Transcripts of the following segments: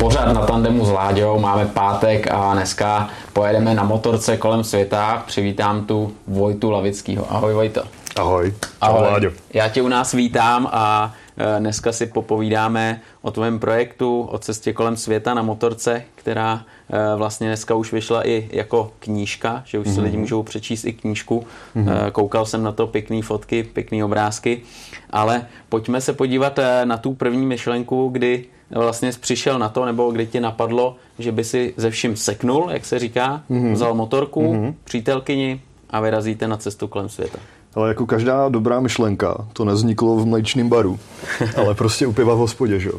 pořád na tandemu s Láďou, máme pátek a dneska pojedeme na motorce kolem světa. Přivítám tu Vojtu Lavickýho. Ahoj Vojto. Ahoj. Ahoj. Láďo. Já tě u nás vítám a e, dneska si popovídáme o tvém projektu, o cestě kolem světa na motorce, která e, vlastně dneska už vyšla i jako knížka, že už si mm-hmm. lidi můžou přečíst i knížku. Mm-hmm. Koukal jsem na to pěkné fotky, pěkné obrázky, ale pojďme se podívat na tu první myšlenku, kdy vlastně přišel na to, nebo kdy ti napadlo, že by si ze vším seknul, jak se říká, mm-hmm. vzal motorku, mm-hmm. přítelkyni a vyrazíte na cestu kolem světa. Ale jako každá dobrá myšlenka, to nezniklo v mléčném baru, ale prostě u piva v hospodě, že?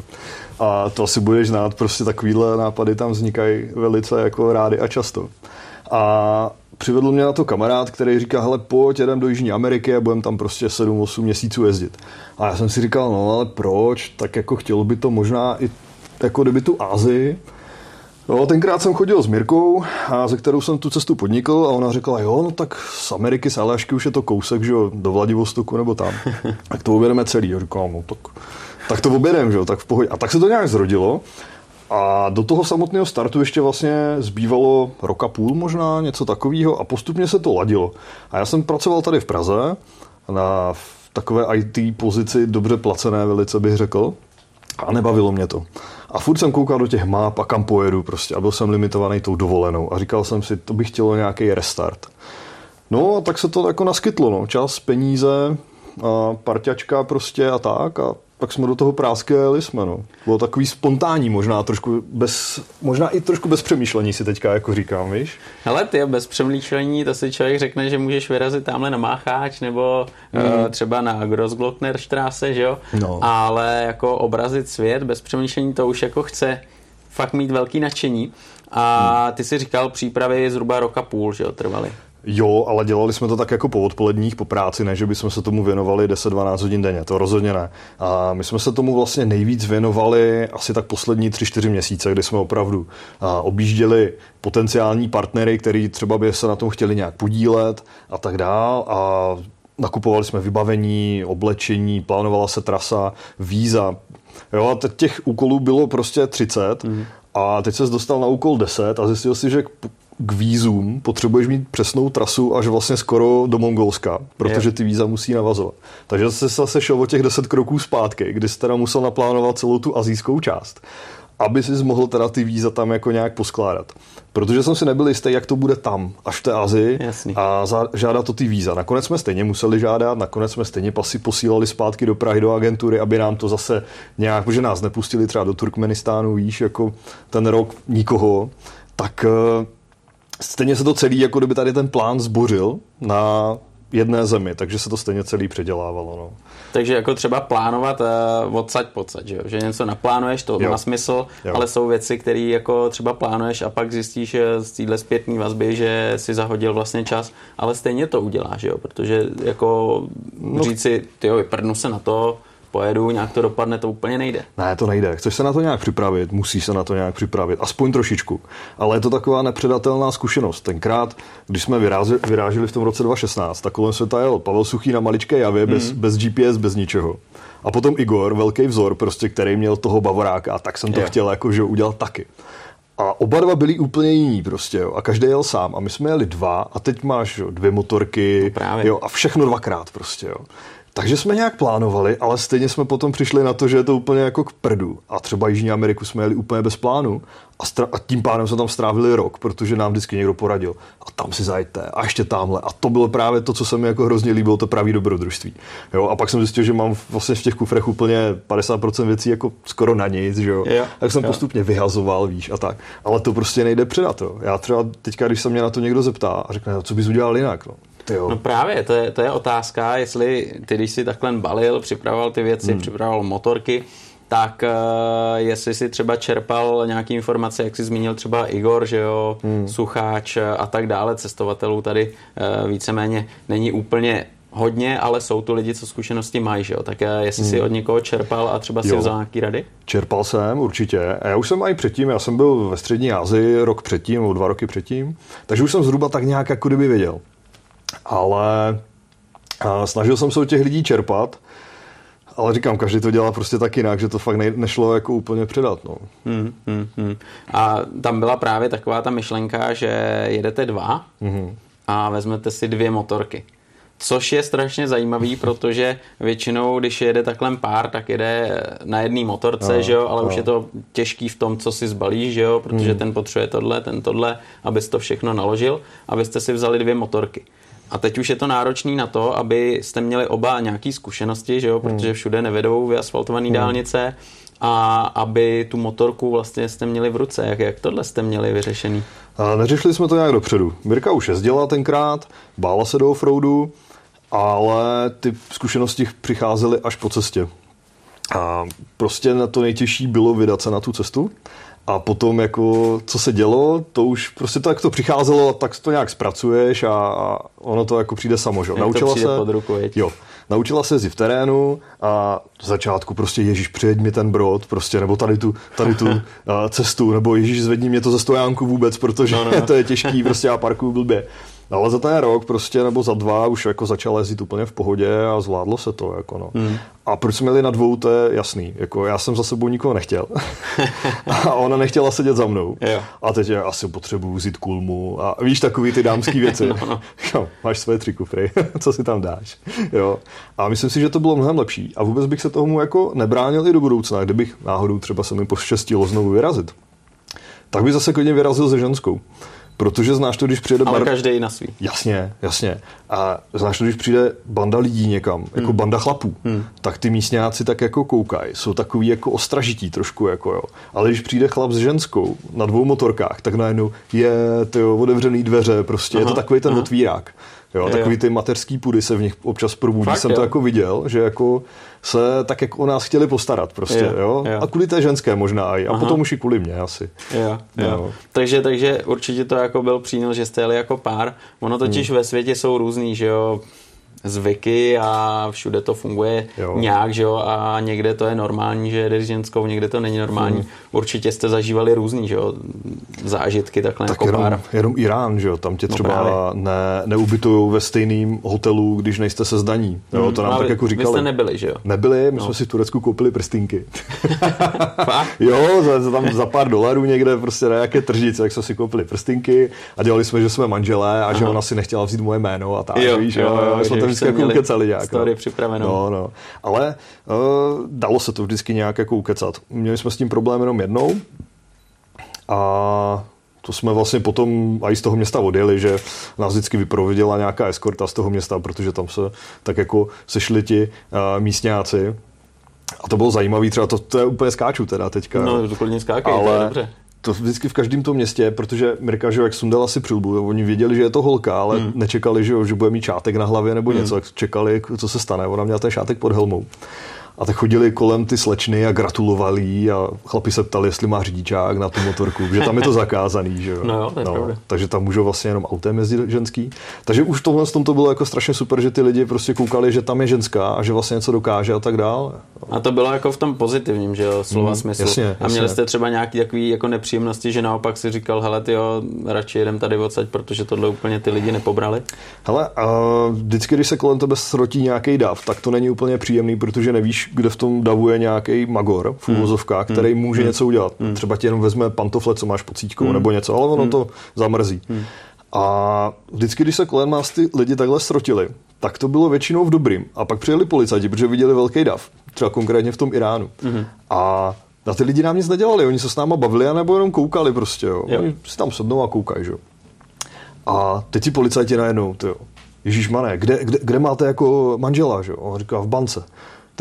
A to asi budeš znát, prostě takovýhle nápady tam vznikají velice jako rády a často. A přivedl mě na to kamarád, který říká, hele, pojď, jedem do Jižní Ameriky a budeme tam prostě 7-8 měsíců jezdit. A já jsem si říkal, no ale proč? Tak jako chtělo by to možná i jako kdyby tu Ázii, No, tenkrát jsem chodil s Mirkou, a ze kterou jsem tu cestu podnikl a ona řekla, jo, no tak z Ameriky, z Alášky už je to kousek, že jo, do Vladivostoku nebo tam. Tak to objedeme celý. Já říkám, no tak, tak to objedeme, že jo, tak v pohodě. A tak se to nějak zrodilo. A do toho samotného startu ještě vlastně zbývalo roka půl možná, něco takového a postupně se to ladilo. A já jsem pracoval tady v Praze na takové IT pozici, dobře placené velice bych řekl, a nebavilo mě to. A furt jsem koukal do těch map a kam pojedu prostě a byl jsem limitovaný tou dovolenou a říkal jsem si, to bych chtělo nějaký restart. No a tak se to jako naskytlo, no. čas, peníze, a parťačka prostě a tak a pak jsme do toho prásky jeli jsme, no. Bylo takový spontánní možná, trošku bez, možná i trošku bez přemýšlení si teďka jako říkám, víš? Hele, ty bez přemýšlení, to si člověk řekne, že můžeš vyrazit tamhle na Mácháč nebo mm. uh, třeba na Grossglocknerstraße, že jo? No. Ale jako obrazit svět bez přemýšlení, to už jako chce fakt mít velký nadšení. A ty si říkal, přípravy zhruba roka půl, že jo, trvaly. Jo, ale dělali jsme to tak jako po odpoledních, po práci, ne, že bychom se tomu věnovali 10-12 hodin denně, to rozhodně ne. A my jsme se tomu vlastně nejvíc věnovali asi tak poslední 3-4 měsíce, kdy jsme opravdu objížděli potenciální partnery, který třeba by se na tom chtěli nějak podílet a tak dál a nakupovali jsme vybavení, oblečení, plánovala se trasa, víza. Jo, a těch úkolů bylo prostě 30 mm. a teď se dostal na úkol 10 a zjistil si, že k vízům potřebuješ mít přesnou trasu až vlastně skoro do Mongolska, protože ty víza musí navazovat. Takže se zase šel o těch 10 kroků zpátky, kdy jsi teda musel naplánovat celou tu azijskou část aby si mohl teda ty víza tam jako nějak poskládat. Protože jsem si nebyl jistý, jak to bude tam, až v té Azii Jasný. a žádat to ty víza. Nakonec jsme stejně museli žádat, nakonec jsme stejně pasy posílali zpátky do Prahy, do agentury, aby nám to zase nějak, protože nás nepustili třeba do Turkmenistánu, víš, jako ten rok nikoho, tak eh, stejně se to celý, jako kdyby tady ten plán zbořil na jedné zemi, takže se to stejně celý předělávalo. No. Takže jako třeba plánovat uh, odsaď pocať, že, jo? že něco naplánuješ, to jo. má smysl, jo. ale jsou věci, které jako třeba plánuješ a pak zjistíš z téhle zpětné vazby, že si zahodil vlastně čas, ale stejně to uděláš, jo? protože jako no. říct si, ty jo, vyprdnu se na to, pojedu, nějak to dopadne, to úplně nejde. Ne, to nejde. Chceš se na to nějak připravit, musíš se na to nějak připravit, aspoň trošičku. Ale je to taková nepředatelná zkušenost. Tenkrát, když jsme vyráželi, vyráželi v tom roce 2016, tak kolem světa jel Pavel Suchý na maličké javě, mm. bez, bez GPS, bez ničeho. A potom Igor, velký vzor, prostě, který měl toho bavoráka, tak jsem to je. chtěl jako, že udělat taky. A oba dva byli úplně jiní prostě, jo. A každý jel sám. A my jsme jeli dva a teď máš jo, dvě motorky no jo, a všechno dvakrát prostě, jo. Takže jsme nějak plánovali, ale stejně jsme potom přišli na to, že je to úplně jako k prdu. A třeba Jižní Ameriku jsme jeli úplně bez plánu a, stra- a tím pádem jsme tam strávili rok, protože nám vždycky někdo poradil. A tam si zajďte a ještě tamhle. A to bylo právě to, co se mi jako hrozně líbilo, to pravý dobrodružství. Jo? A pak jsem zjistil, že mám vlastně v těch kufrech úplně 50% věcí jako skoro na nic, že jo? jo tak jsem jo. postupně vyhazoval, víš, a tak. Ale to prostě nejde předat. Jo? Já třeba teďka, když se mě na to někdo zeptá a řekne, co bys udělal jinak, no? Tyjo. No právě, to je, to je otázka, jestli ty, když si takhle balil, připravoval ty věci, hmm. připravoval motorky, tak uh, jestli si třeba čerpal nějaké informace, jak jsi zmínil třeba Igor, že jo, hmm. Sucháč a tak dále, cestovatelů tady uh, víceméně není úplně hodně, ale jsou tu lidi, co zkušenosti mají, že jo? Tak jestli hmm. si od někoho čerpal a třeba si vzal nějaký rady? Čerpal jsem, určitě. A já už jsem i předtím, já jsem byl ve střední Asii rok předtím, nebo dva roky předtím, takže už jsem zhruba tak nějak jako kdyby věděl ale snažil jsem se od těch lidí čerpat. Ale říkám, každý to dělá prostě tak jinak, že to fakt ne, nešlo jako úplně předat. No. Hmm, hmm, hmm. A tam byla právě taková ta myšlenka, že jedete dva hmm. a vezmete si dvě motorky. Což je strašně zajímavý, protože většinou, když jede takhle pár, tak jede na jedné motorce, no, že jo, ale no. už je to těžký v tom, co si zbalíš, že jo, protože hmm. ten potřebuje tohle, ten tohle, abys to všechno naložil, abyste si vzali dvě motorky. A teď už je to náročný na to, abyste měli oba nějaké zkušenosti, že jo, hmm. protože všude nevedou vyasfaltované hmm. dálnice a aby tu motorku vlastně jste měli v ruce. Jak, jak tohle jste měli vyřešený? A neřešili jsme to nějak dopředu. Mirka už jezdila tenkrát, bála se do offroadu, ale ty zkušenosti přicházely až po cestě. A prostě na to nejtěžší bylo vydat se na tu cestu a potom jako, co se dělo, to už prostě to, jak to přicházelo, tak to nějak zpracuješ a, a ono to jako přijde samo, že? Naučila se, pod ruku, jo, naučila se jezdit v terénu a v začátku prostě Ježíš přijeď mi ten brod, prostě, nebo tady tu, tady tu cestu, nebo Ježíš zvedni mě to ze stojánku vůbec, protože no, no. to je těžký, prostě já parkuju blbě. No, ale za ten rok prostě, nebo za dva už jako začal jezdit úplně v pohodě a zvládlo se to. Jako no. Hmm. A proč jsme měli na dvou, to je jasný. Jako já jsem za sebou nikoho nechtěl. a ona nechtěla sedět za mnou. Jo. A teď já asi potřebuju vzít kulmu. A víš, takový ty dámské věci. no, no. Jo, máš své tři kufry, co si tam dáš. Jo. A myslím si, že to bylo mnohem lepší. A vůbec bych se tomu jako nebránil i do budoucna, kdybych náhodou třeba se mi poštěstilo znovu vyrazit. Tak by zase klidně vyrazil se ženskou. Protože znáš to, když přijde... Ale bar... každý na svý. Jasně, jasně. A znáš to, když přijde banda lidí někam, jako hmm. banda chlapů, hmm. tak ty místňáci tak jako koukají, jsou takový jako ostražití trošku, jako jo. Ale když přijde chlap s ženskou na dvou motorkách, tak najednou je to otevřený dveře, prostě aha, je to takový ten aha. otvírák. Jo, je, takový ty mateřský pudy se v nich občas probudí. Fakt, jsem jo. to jako viděl, že jako se tak jako o nás chtěli postarat prostě, je, jo? Je. A kvůli té ženské možná i. A Aha. potom už i kvůli mě asi. Jo, jo. No. Takže, takže určitě to jako byl přínos, že jste jeli jako pár. Ono totiž hmm. ve světě jsou různý, že jo, zvyky a všude to funguje jo. nějak, že jo, a někde to je normální, že jedeš ženskou, někde to není normální. Hmm. Určitě jste zažívali různý, že jo, zážitky takhle tak jako jenom, pár. jenom Irán, že jo, tam tě no třeba no ne, neubytujou ve stejném hotelu, když nejste se zdaní, jo, hmm. to nám no, tak jako říkali. Vy jste nebyli, že jo? Nebyli, my no. jsme si v Turecku koupili prstinky. jo, za, za, tam za pár dolarů někde prostě na nějaké tržnice, jak jsme si koupili prstinky a dělali jsme, že jsme manželé a Aha. že ona si nechtěla vzít moje jméno a tak, jo, víš, jo, jo, jo, jo, vždycky jako ukecali nějak. Story no. připravenou. No, no. Ale uh, dalo se to vždycky nějak jako ukecat. Měli jsme s tím problém jenom jednou a to jsme vlastně potom i z toho města odjeli, že nás vždycky vyprovodila nějaká eskorta z toho města, protože tam se tak jako sešli ti uh, místňáci. A to bylo zajímavé, třeba to, to je úplně skáču teda teďka. No, to klidně skákej, ale, to je dobře to vždycky v každém tom městě, protože Mirka, že jak sundala si přilbu, oni věděli, že je to holka, ale hmm. nečekali, že, že bude mít čátek na hlavě nebo hmm. něco, jak čekali, co se stane. Ona měla ten šátek pod helmou. A tak chodili kolem ty slečny a gratulovali a chlapi se ptali, jestli má řidičák na tu motorku, že tam je to zakázaný, že jo. No jo, to je no, takže tam můžou vlastně jenom autem jezdit ženský. Takže už tohle tom to bylo jako strašně super, že ty lidi prostě koukali, že tam je ženská a že vlastně něco dokáže a tak dál. A to bylo jako v tom pozitivním, že jo, slova mm, smyslu. Jasně, jasně. A měli jste třeba nějaký takový jako nepříjemnosti, že naopak si říkal, hele, ty jo, radši jedem tady odsaď, protože tohle úplně ty lidi nepobrali? Hele, uh, vždycky, když se kolem tebe srotí nějaký dav, tak to není úplně příjemný, protože nevíš, kde v tom davu je nějaký magor v hmm. úvozovkách, hmm. který může hmm. něco udělat. Hmm. Třeba ti jenom vezme pantofle, co máš pod cítkou, hmm. nebo něco, ale ono hmm. to zamrzí. Hmm. A vždycky, když se kolem nás ty lidi takhle srotili, tak to bylo většinou v dobrým. A pak přijeli policajti, protože viděli velký dav, třeba konkrétně v tom Iránu. Hmm. A na ty lidi nám nic nedělali, oni se s náma bavili, nebo jenom koukali prostě, jo. jo. Oni si tam sednou a koukají, že A teď ti policajti najednou, ty jo. Ježíš mané, kde, kde, kde, máte jako manžela, že jo? On říká v bance.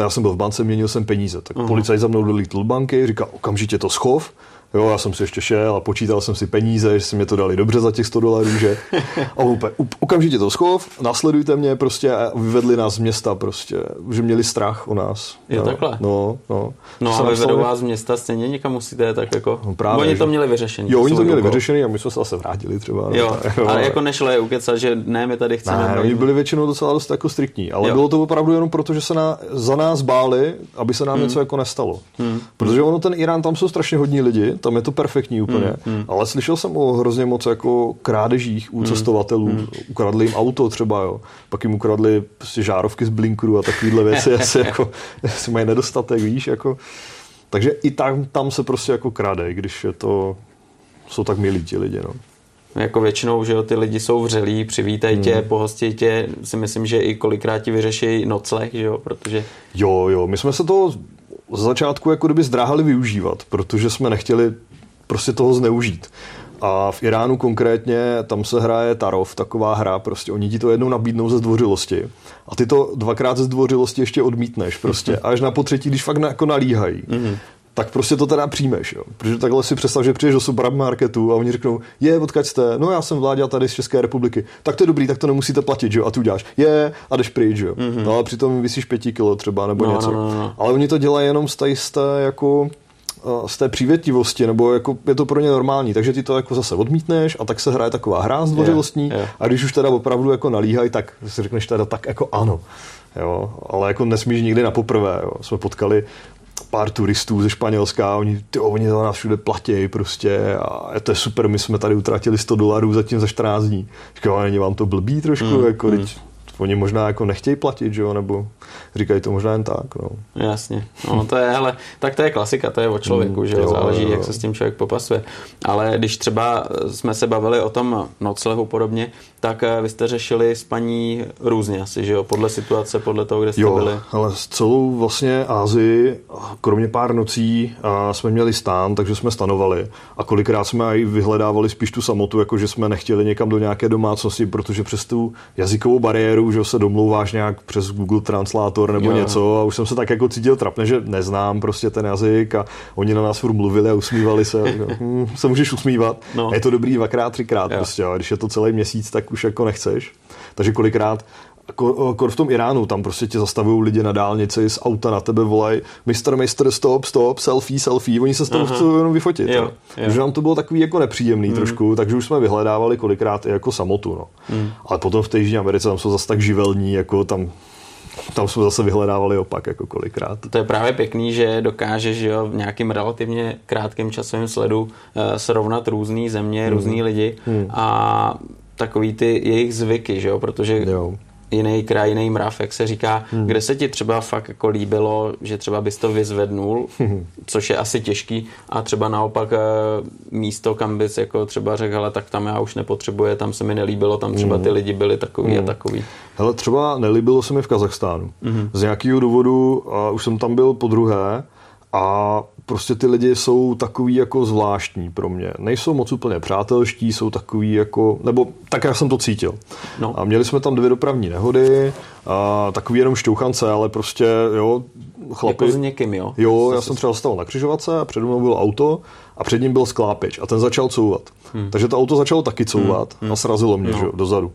Já jsem byl v bance, měnil jsem peníze. Tak uh-huh. policajt za mnou dolítl banky, říká okamžitě to schov, Jo, já jsem si ještě šel a počítal jsem si peníze, že si mě to dali dobře za těch 100 dolarů, že? A úplně, okamžitě to schov, nasledujte mě prostě a vyvedli nás z města prostě, že měli strach o nás. Je no, takhle? No, no. No a vyvedou vás z města, stejně někam musíte tak jako, no právě, oni to měli vyřešený. Jo, oni to měli vyřešený a my jsme se zase vrátili třeba. Jo, no, ale jako nešlo je ukecat, že ne, my tady chceme. Ne, oni byli většinou docela dost jako striktní, ale jo. bylo to opravdu jenom proto, že se na, za nás báli, aby se nám hmm. něco jako nestalo. Hmm. Protože ono ten Irán, tam jsou strašně hodní lidi, tam je to perfektní úplně. Mm, mm. Ale slyšel jsem o hrozně moc jako krádežích u mm, cestovatelů. Mm. Ukradli jim auto třeba, jo. Pak jim ukradli prostě žárovky z blinkru a takovýhle věci, asi jako, asi mají nedostatek, víš, jako. Takže i tam, tam se prostě jako krade, když je to, jsou tak milí ti lidi, no. Jako většinou, že jo, ty lidi jsou vřelí, přivítají tě, hmm. pohostí tě, si myslím, že i kolikrát ti vyřeší nocleh, že jo, protože... Jo, jo, my jsme se to z začátku jako kdyby zdráhali využívat, protože jsme nechtěli prostě toho zneužít. A v Iránu konkrétně, tam se hraje Tarov, taková hra, prostě oni ti to jednou nabídnou ze zdvořilosti. A ty to dvakrát ze zdvořilosti ještě odmítneš prostě. Až na potřetí, když fakt na, jako nalíhají. Mm-hmm tak prostě to teda přijmeš. Jo. Protože takhle si představ, že přijdeš do supermarketu a oni řeknou, je, odkud jste? No já jsem vládě tady z České republiky. Tak to je dobrý, tak to nemusíte platit, jo. A ty uděláš, je, a jdeš pryč, jo. Mm-hmm. No ale přitom vysíš pěti kilo třeba nebo no, něco. No, no, no. Ale oni to dělají jenom z té, jako z té přívětivosti, nebo jako je to pro ně normální, takže ty to jako zase odmítneš a tak se hraje taková hra zdvořilostní yeah, yeah. a když už teda opravdu jako nalíhají, tak si řekneš teda tak jako ano. Jo, ale jako nesmíš nikdy na poprvé. Jo. Jsme potkali pár turistů ze Španělska, oni, ty, oni za nás všude platí prostě a to je super, my jsme tady utratili 100 dolarů zatím za 14 dní. Říkám, není vám to blbý trošku, mm, jako, mm. Teď, oni možná jako nechtějí platit, že jo, nebo říkají to možná jen tak, no. Jasně, no to je, hele, tak to je klasika, to je o člověku, mm, že jo, záleží, jo. jak se s tím člověk popasuje. Ale když třeba jsme se bavili o tom noclehu podobně, tak eh, vy jste řešili s paní různě asi, že jo, podle situace, podle toho, kde jste jo, byli. ale celou vlastně Ázii, kromě pár nocí, jsme měli stán, takže jsme stanovali. A kolikrát jsme i vyhledávali spíš tu samotu, jakože jsme nechtěli někam do nějaké domácnosti, protože přes tu jazykovou bariéru, že se domlouváš nějak přes Google Translator nebo jo. něco a už jsem se tak jako cítil trapně, že neznám prostě ten jazyk a oni na nás furt mluvili a usmívali se. hm, se můžeš usmívat. No. A je to dobrý dvakrát, třikrát jo. prostě, a když je to celý měsíc, tak už jako nechceš. Takže kolikrát jako v tom Iránu, tam prostě tě zastavují lidi na dálnici z auta na tebe volají Mr. Mr. stop, stop, selfie, selfie, oni se s toho chcou jenom vyfotit. Jo, jo. Takže nám to bylo takový jako nepříjemný mm. trošku, takže už jsme vyhledávali kolikrát i jako samotu. No. Mm. Ale potom v té Jižní Americe tam jsou zase tak živelní, jako tam tam jsme zase vyhledávali opak jako kolikrát. To je právě pěkný, že dokáže že jo, v nějakým relativně krátkém časovém sledu uh, srovnat různé země, mm. různý lidi mm. a takový ty jejich zvyky, že jo, protože jo jiný kraj, jiný mrav, jak se říká, hmm. kde se ti třeba fakt jako líbilo, že třeba bys to vyzvednul, hmm. což je asi těžký, a třeba naopak eh, místo, kam bys jako třeba řekl, ale tak tam já už nepotřebuje, tam se mi nelíbilo, tam třeba ty hmm. lidi byli takový hmm. a takový. Hele, třeba nelíbilo se mi v Kazachstánu. Hmm. Z nějakého důvodu, a už jsem tam byl po druhé, a prostě ty lidi jsou takový jako zvláštní pro mě. Nejsou moc úplně přátelští, jsou takový jako, nebo tak já jsem to cítil. No. A měli jsme tam dvě dopravní nehody, a takový jenom šťouchance, ale prostě, jo, chlapi. Jako s někým, jo? Jo, já jsem třeba zastavil na křižovatce a před mnou bylo auto a před ním byl sklápič a ten začal couvat. Hmm. Takže to auto začalo taky couvat hmm. a srazilo mě, no. že jo, dozadu.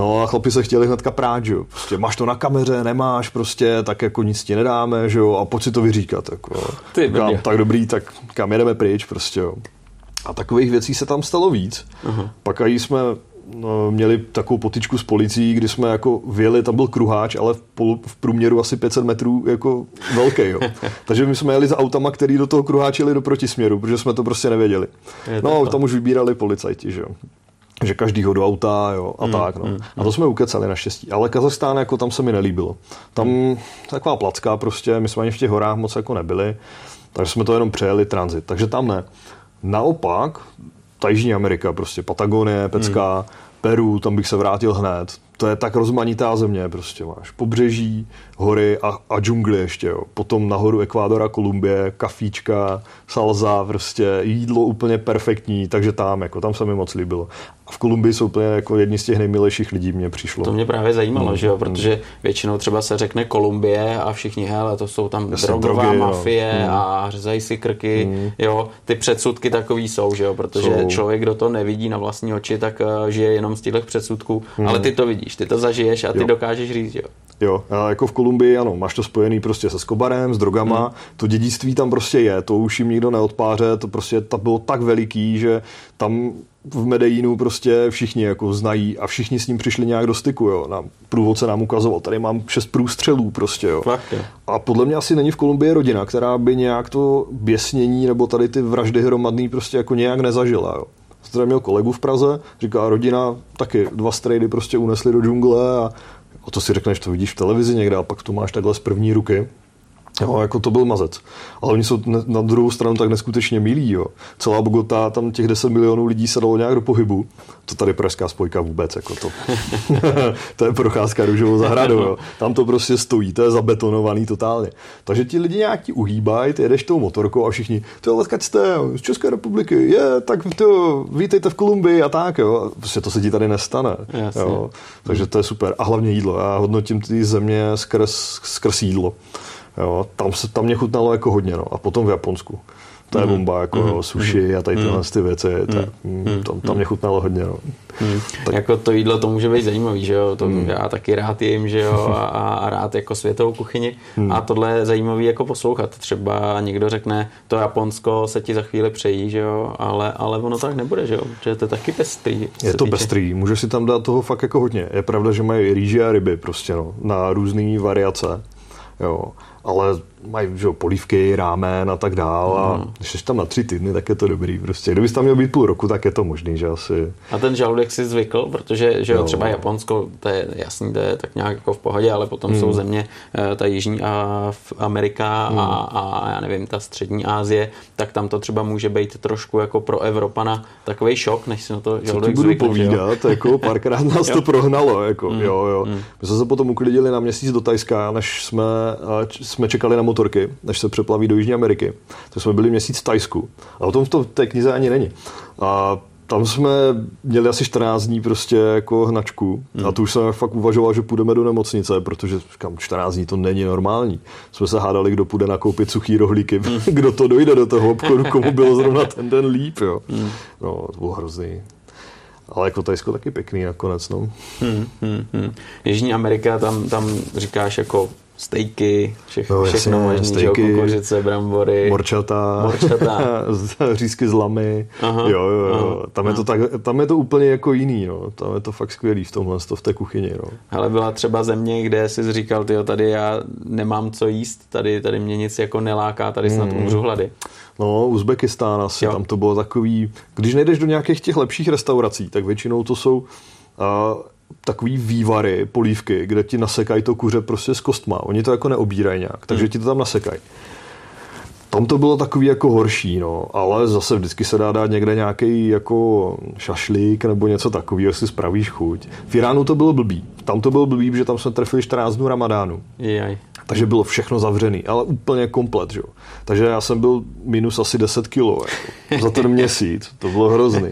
No a chlapi se chtěli hnedka prát, že jo. Prostě máš to na kameře, nemáš prostě, tak jako nic ti nedáme, že jo. A pojď si to vyříkat, jako. Ty Kám, tak dobrý, tak kam jedeme pryč, prostě jo. A takových věcí se tam stalo víc. Uh-huh. Pak i jsme no, měli takovou potičku s policií, kdy jsme jako vyjeli, tam byl kruháč, ale v, pol, v průměru asi 500 metrů jako velký, jo. Takže my jsme jeli za autama, který do toho kruháčili do protisměru, protože jsme to prostě nevěděli. Je no, tam už vybírali policajti, že jo že každýho do auta jo, a mm, tak. No. Mm, a to jsme ukecali naštěstí. Ale Kazachstán jako tam se mi nelíbilo. Tam mm. taková placka prostě, my jsme ani v těch horách moc jako nebyli, takže jsme to jenom přejeli tranzit. Takže tam ne. Naopak, ta Jižní Amerika, prostě Patagonie, Pecka, mm. Peru, tam bych se vrátil hned. To je tak rozmanitá země, prostě máš pobřeží, hory a, a džungly ještě, jo. Potom nahoru Ekvádora, Kolumbie, kafíčka, salza, prostě jídlo úplně perfektní, takže tam, jako tam se mi moc líbilo. A v Kolumbii jsou úplně jako jedni z těch nejmilejších lidí, mě přišlo. To mě právě zajímalo, mm. že jo, protože většinou třeba se řekne Kolumbie a všichni, hele, to jsou tam Jasně, drogová drogy, mafie mm. a řezají si krky, mm. jo, ty předsudky takový jsou, že jo, protože jsou. člověk, kdo to nevidí na vlastní oči, tak uh, žije jenom z těch předsudků, mm. ale ty to vidíš, ty to zažiješ a ty jo. dokážeš říct, jo. Jo, a jako v Kolumbii, ano, máš to spojený prostě se skobarem, s drogama, hmm. to dědictví tam prostě je, to už jim nikdo neodpáře, to prostě to bylo tak veliký, že tam v Medellínu prostě všichni jako znají a všichni s ním přišli nějak do styku, jo. Nám, průvodce nám ukazoval, tady mám šest průstřelů prostě, jo. Fakt. A podle mě asi není v Kolumbii rodina, která by nějak to běsnění nebo tady ty vraždy hromadný prostě jako nějak nezažila, jo. Jsem měl kolegu v Praze, říká rodina, taky dva strejdy prostě unesli do džungle a, a to si řekneš, to vidíš v televizi někde a pak to máš takhle z první ruky. Jo, jako to byl mazec. Ale oni jsou na druhou stranu tak neskutečně milí. Jo. Celá Bogota, tam těch 10 milionů lidí se dalo nějak do pohybu. To tady pražská spojka vůbec. Jako to. to je procházka růžovou zahradou. Jo. Tam to prostě stojí, to je zabetonovaný totálně. Takže ti lidi nějak ti uhýbají, ty jedeš tou motorkou a všichni, to odkud jste, z České republiky, je, tak to, vítejte v Kolumbii a tak. Jo. Prostě to se ti tady nestane. Jo. Takže to je super. A hlavně jídlo. Já hodnotím ty země skrz, skrz jídlo. Jo, tam, se, tam mě chutnalo jako hodně, no. A potom v Japonsku. To je mm. bomba, jako mm. sushi a tady tyhle mm. ty věci. To, mm. tam, tam mě chutnalo hodně, no. Hmm. Tak... Jako to jídlo to může být zajímavý, že jo? To hmm. já taky rád jim, že jo? A, a rád jako světovou kuchyni. Hmm. A tohle je zajímavý jako poslouchat. Třeba někdo řekne, to Japonsko se ti za chvíli přejí, že jo? Ale, ale ono tak nebude, že jo? Že to je taky pestrý. Je to týče. pestrý, můžeš si tam dát toho fakt jako hodně. Je pravda, že mají rýži a ryby prostě, no, na různé variace. Jo ale mají že, polívky, rámen a tak dál a mm. když jsi tam na tři týdny, tak je to dobrý. Prostě. Kdybys tam měl být půl roku, tak je to možný, že asi. A ten žaludek si zvykl, protože že jo, třeba Japonsko, to je jasný, to je tak nějak jako v pohodě, ale potom mm. jsou země, eh, ta Jižní a Amerika mm. a, a, já nevím, ta střední Asie, tak tam to třeba může být trošku jako pro Evropana takový šok, než si na to žaludek Co ti budu povídat, jako párkrát nás to prohnalo, jako, mm. jo, jo. Mm. My jsme se potom uklidili na měsíc do Tajska, než jsme, jsme čekali na motorky, než se přeplaví do Jižní Ameriky. Tak jsme byli měsíc v Tajsku. A o tom v, to, v té knize ani není. A tam jsme měli asi 14 dní prostě jako hnačku hmm. a tu už jsem fakt uvažoval, že půjdeme do nemocnice, protože říkám, 14 dní to není normální. Jsme se hádali, kdo půjde nakoupit suchý rohlíky, hmm. kdo to dojde do toho obchodu, komu bylo zrovna ten den líp. Jo. Hmm. No, to bylo hrozný. Ale jako Tajsko taky pěkný nakonec, no. Hmm, hmm, hmm. Jižní Amerika, tam, tam říkáš jako stejky, všechno, no, všechno možný, stejky, kukuřice, brambory, morčata, morčata. řízky z lamy, aha, jo, jo, jo. Tam, je to tak, tam je to úplně jako jiný, no. tam je to fakt skvělý v tomhle, v té kuchyni. No. Ale byla třeba země, kde jsi říkal, tyjo, tady já nemám co jíst, tady, tady mě nic jako neláká, tady snad mm. umřu hlady. No, Uzbekistán asi, jo. tam to bylo takový, když nejdeš do nějakých těch lepších restaurací, tak většinou to jsou uh, takový vývary, polívky, kde ti nasekají to kuře prostě s kostma. Oni to jako neobírají nějak, takže hmm. ti to tam nasekají. Tam to bylo takový jako horší, no, ale zase vždycky se dá dát někde nějaký jako šašlík nebo něco takového, si spravíš chuť. V Iránu to bylo blbý. Tam to bylo blbý, že tam jsme trefili 14 dnů ramadánu. Jaj. Takže bylo všechno zavřený, ale úplně komplet, že? Takže já jsem byl minus asi 10 kilo jako, za ten měsíc. To bylo hrozný.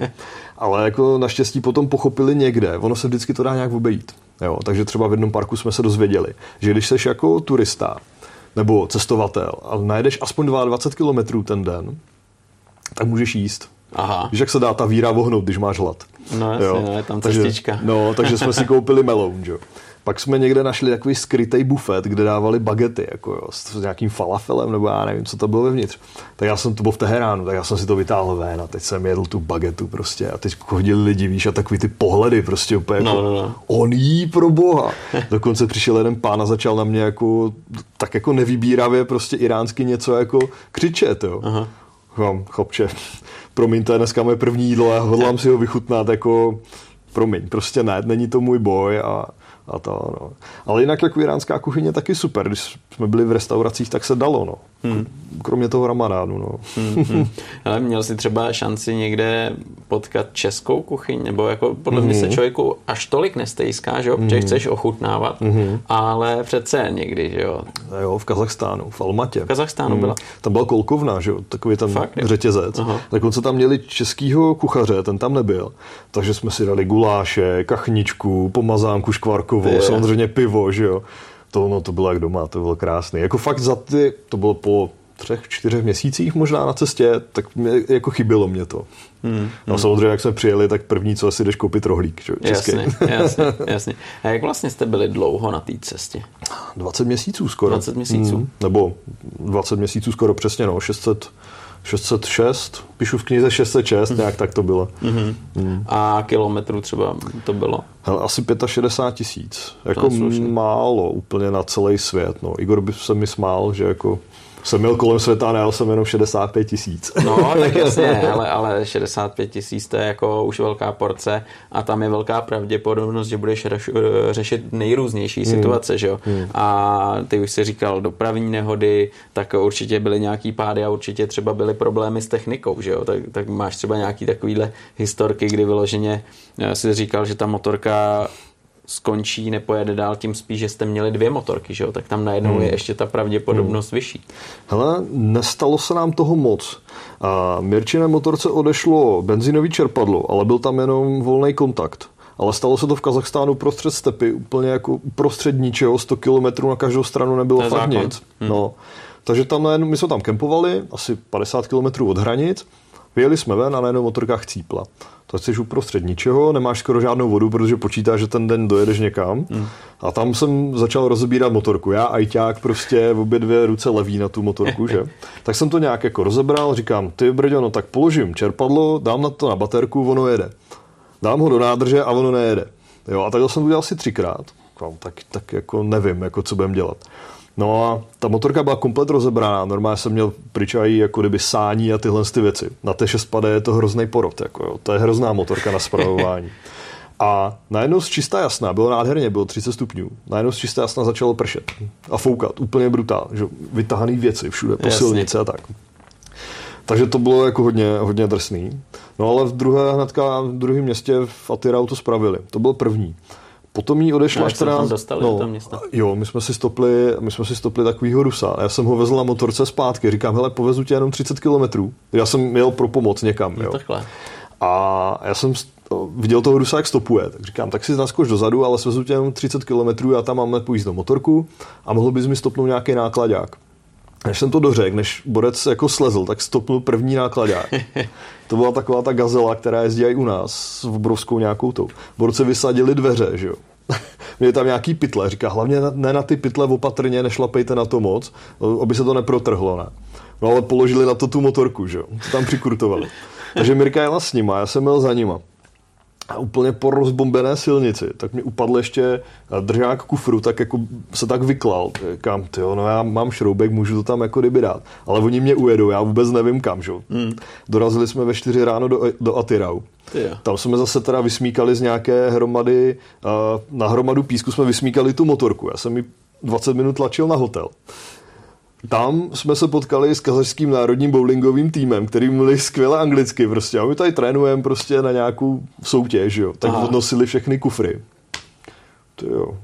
Ale jako naštěstí potom pochopili někde, ono se vždycky to dá nějak obejít. Jo, takže třeba v jednom parku jsme se dozvěděli, že když jsi jako turista nebo cestovatel a najedeš aspoň 22 km ten den, tak můžeš jíst. Aha. Víš, jak se dá ta víra vohnout, když máš hlad. No jasně, jo. No, je tam cestička. Takže, no, takže jsme si koupili meloun, jo. Pak jsme někde našli takový skrytý bufet, kde dávali bagety, jako jo, s, nějakým falafelem, nebo já nevím, co to bylo vevnitř. Tak já jsem to byl v Teheránu, tak já jsem si to vytáhl ven a teď jsem jedl tu bagetu prostě a teď chodili lidi, víš, a takový ty pohledy prostě úplně no, jako, no, no. on jí pro boha. Dokonce přišel jeden pán a začal na mě jako, tak jako nevybíravě prostě iránsky něco jako křičet, jo. Aha. Chom, chopče, promiň, to je dneska moje první jídlo a hodlám si ho vychutnat jako promiň, prostě ne, není to můj boj a a to, no. Ale jinak jako iránská kuchyně taky super. Když jsme byli v restauracích, tak se dalo, no. Hmm. Kromě toho ramadánu, no. Hmm, hmm. Ale měl jsi třeba šanci někde potkat českou kuchyň? Nebo jako podle hmm. mě se hmm. člověku až tolik nestejská, že jo? Hmm. Že chceš ochutnávat, hmm. ale přece někdy, že jo? Jo, v Kazachstánu, v Almatě. V Kazachstánu hmm. byla. Tam byla kolkovna, že jo? Takový ten Fakt, řetězec. Aha. Tak on se tam měli českýho kuchaře, ten tam nebyl. Takže jsme si dali guláše, kachničku, pomazánku škvarkovou, samozřejmě pivo, že jo? To, no, to bylo jak doma, to bylo krásné. Jako fakt za ty, to bylo po třech, čtyřech měsících možná na cestě, tak mě, jako chybilo mě to. Hmm, no hmm. samozřejmě, jak jsme přijeli, tak první, co asi jdeš koupit rohlík, že? Český. Jasně, jasně, jasně. A jak vlastně jste byli dlouho na té cestě? 20 měsíců skoro. 20 měsíců? Hmm, nebo 20 měsíců skoro přesně, no, 600, 606, píšu v knize 606, nějak tak to bylo. Mm-hmm. Mm. A kilometrů třeba to bylo? Hele, asi 65 tisíc. Jako málo úplně na celý svět. No. Igor by se mi smál, že jako jsem měl kolem světa a najel jsem jenom 65 tisíc. No, tak jasně, ale, ale 65 tisíc to je jako už velká porce a tam je velká pravděpodobnost, že budeš reš, řešit nejrůznější hmm. situace, že jo. Hmm. A ty už si říkal dopravní nehody, tak určitě byly nějaký pády a určitě třeba byly problémy s technikou, že jo. Tak, tak máš třeba nějaký takovýhle historky, kdy vyloženě eh, si říkal, že ta motorka skončí, nepojede dál, tím spíš, že jste měli dvě motorky, že jo? tak tam najednou hmm. je ještě ta pravděpodobnost hmm. vyšší. Hele, nestalo se nám toho moc. A Mirčiné motorce odešlo benzinový čerpadlo, ale byl tam jenom volný kontakt. Ale stalo se to v Kazachstánu prostřed stepy, úplně jako prostřed ničeho, 100 km na každou stranu nebylo fakt nic. Hmm. No. Takže tam najednou, my jsme tam kempovali, asi 50 km od hranic, vyjeli jsme ven a najednou motorka chcípla to jsi uprostřed ničeho, nemáš skoro žádnou vodu, protože počítáš, že ten den dojedeš někam. Hmm. A tam jsem začal rozebírat motorku. Já ajťák prostě v obě dvě ruce leví na tu motorku, že? Tak jsem to nějak jako rozebral, říkám, ty brďo, no tak položím čerpadlo, dám na to na baterku, ono jede. Dám ho do nádrže a ono nejede. Jo, a takhle jsem to udělal asi třikrát. Tak, tak jako nevím, jako co budem dělat. No a ta motorka byla komplet rozebraná, normálně jsem měl pričají jako kdyby sání a tyhle ty věci. Na té 6 je to hrozný porod, jako jo. to je hrozná motorka na spravování. A najednou z čistá jasná, bylo nádherně, bylo 30 stupňů, najednou z čistá jasná začalo pršet a foukat, úplně brutál, že vytahaný věci všude, po silnici a tak. Takže to bylo jako hodně, hodně drsný. No ale v druhé hnedka, v druhém městě v Atirau to spravili. To byl první. Potom jí odešla no, 14... dostali no, do města. Jo, my jsme si stopli, my jsme si stopli takovýho Rusa. Já jsem ho vezl na motorce zpátky. Říkám, hele, povezu tě jenom 30 kilometrů. Já jsem měl pro pomoc někam. No, jo. Takhle. A já jsem viděl toho Rusa, jak stopuje. Tak říkám, tak si naskoč dozadu, ale svezu tě jenom 30 kilometrů, já tam mám do motorku a mohl bys mi stopnout nějaký nákladák. Než jsem to dořekl, než Borec jako slezl, tak stopnul první nákladák. To byla taková ta gazela, která jezdí i u nás s obrovskou nějakou tou. Borce vysadili dveře, že jo. Měli tam nějaký pytle, říká, hlavně ne na ty pytle opatrně, nešlapejte na to moc, aby se to neprotrhlo, ne. No ale položili na to tu motorku, že jo, to tam přikurtovali. Takže Mirka jela s nima, já jsem měl za nima a úplně po rozbombené silnici, tak mi upadl ještě držák kufru, tak jako se tak vyklal. Kam, ty no já mám šroubek, můžu to tam jako kdyby dát. Ale oni mě ujedou, já vůbec nevím kam, že? Hmm. Dorazili jsme ve 4 ráno do, do Atirau. Tam jsme zase teda vysmíkali z nějaké hromady, na hromadu písku jsme vysmíkali tu motorku. Já jsem mi 20 minut tlačil na hotel. Tam jsme se potkali s kazašským národním bowlingovým týmem, který mluvili skvěle anglicky prostě. A my tady trénujeme prostě na nějakou soutěž, jo. Tak Aha. odnosili všechny kufry. To jo.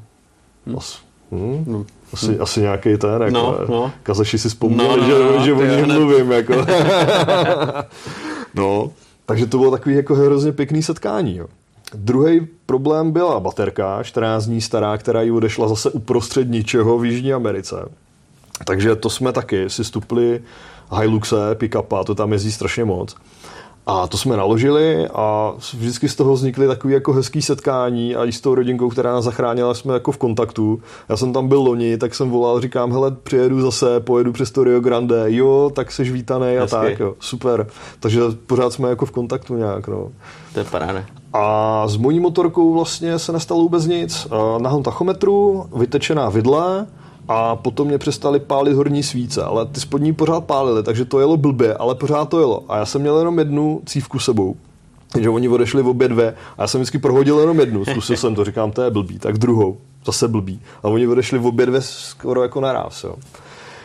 Hm. As, hm? No. Asi, hm. asi nějaký ten, jako, no, no. Kazaši si vzpomněli, no, no, že, no, že o nich mluvím, jako. no, takže to bylo takový jako hrozně pěkný setkání, jo. Druhý problém byla baterka, 14 dní stará, která ji odešla zase uprostřed ničeho v Jižní Americe. Takže to jsme taky si stupli Hiluxe, pick-upa, to tam jezdí strašně moc. A to jsme naložili a vždycky z toho vznikly takové jako hezký setkání a i s tou rodinkou, která nás zachránila, jsme jako v kontaktu. Já jsem tam byl loni, tak jsem volal, říkám, hele, přijedu zase, pojedu přes to Rio Grande, jo, tak seš vítaný a tak, jo, super. Takže pořád jsme jako v kontaktu nějak, no. To je paráda. A s mojí motorkou vlastně se nestalo vůbec nic. Na tachometru, vytečená vidle, a potom mě přestali pálit horní svíce, ale ty spodní pořád pálily, takže to jelo blbě, ale pořád to jelo. A já jsem měl jenom jednu cívku sebou, takže oni odešli v obě dvě a já jsem vždycky prohodil jenom jednu, zkusil jsem to, říkám, to je blbý, tak druhou, zase blbý. A oni odešli v obě dvě skoro jako naraz, jo.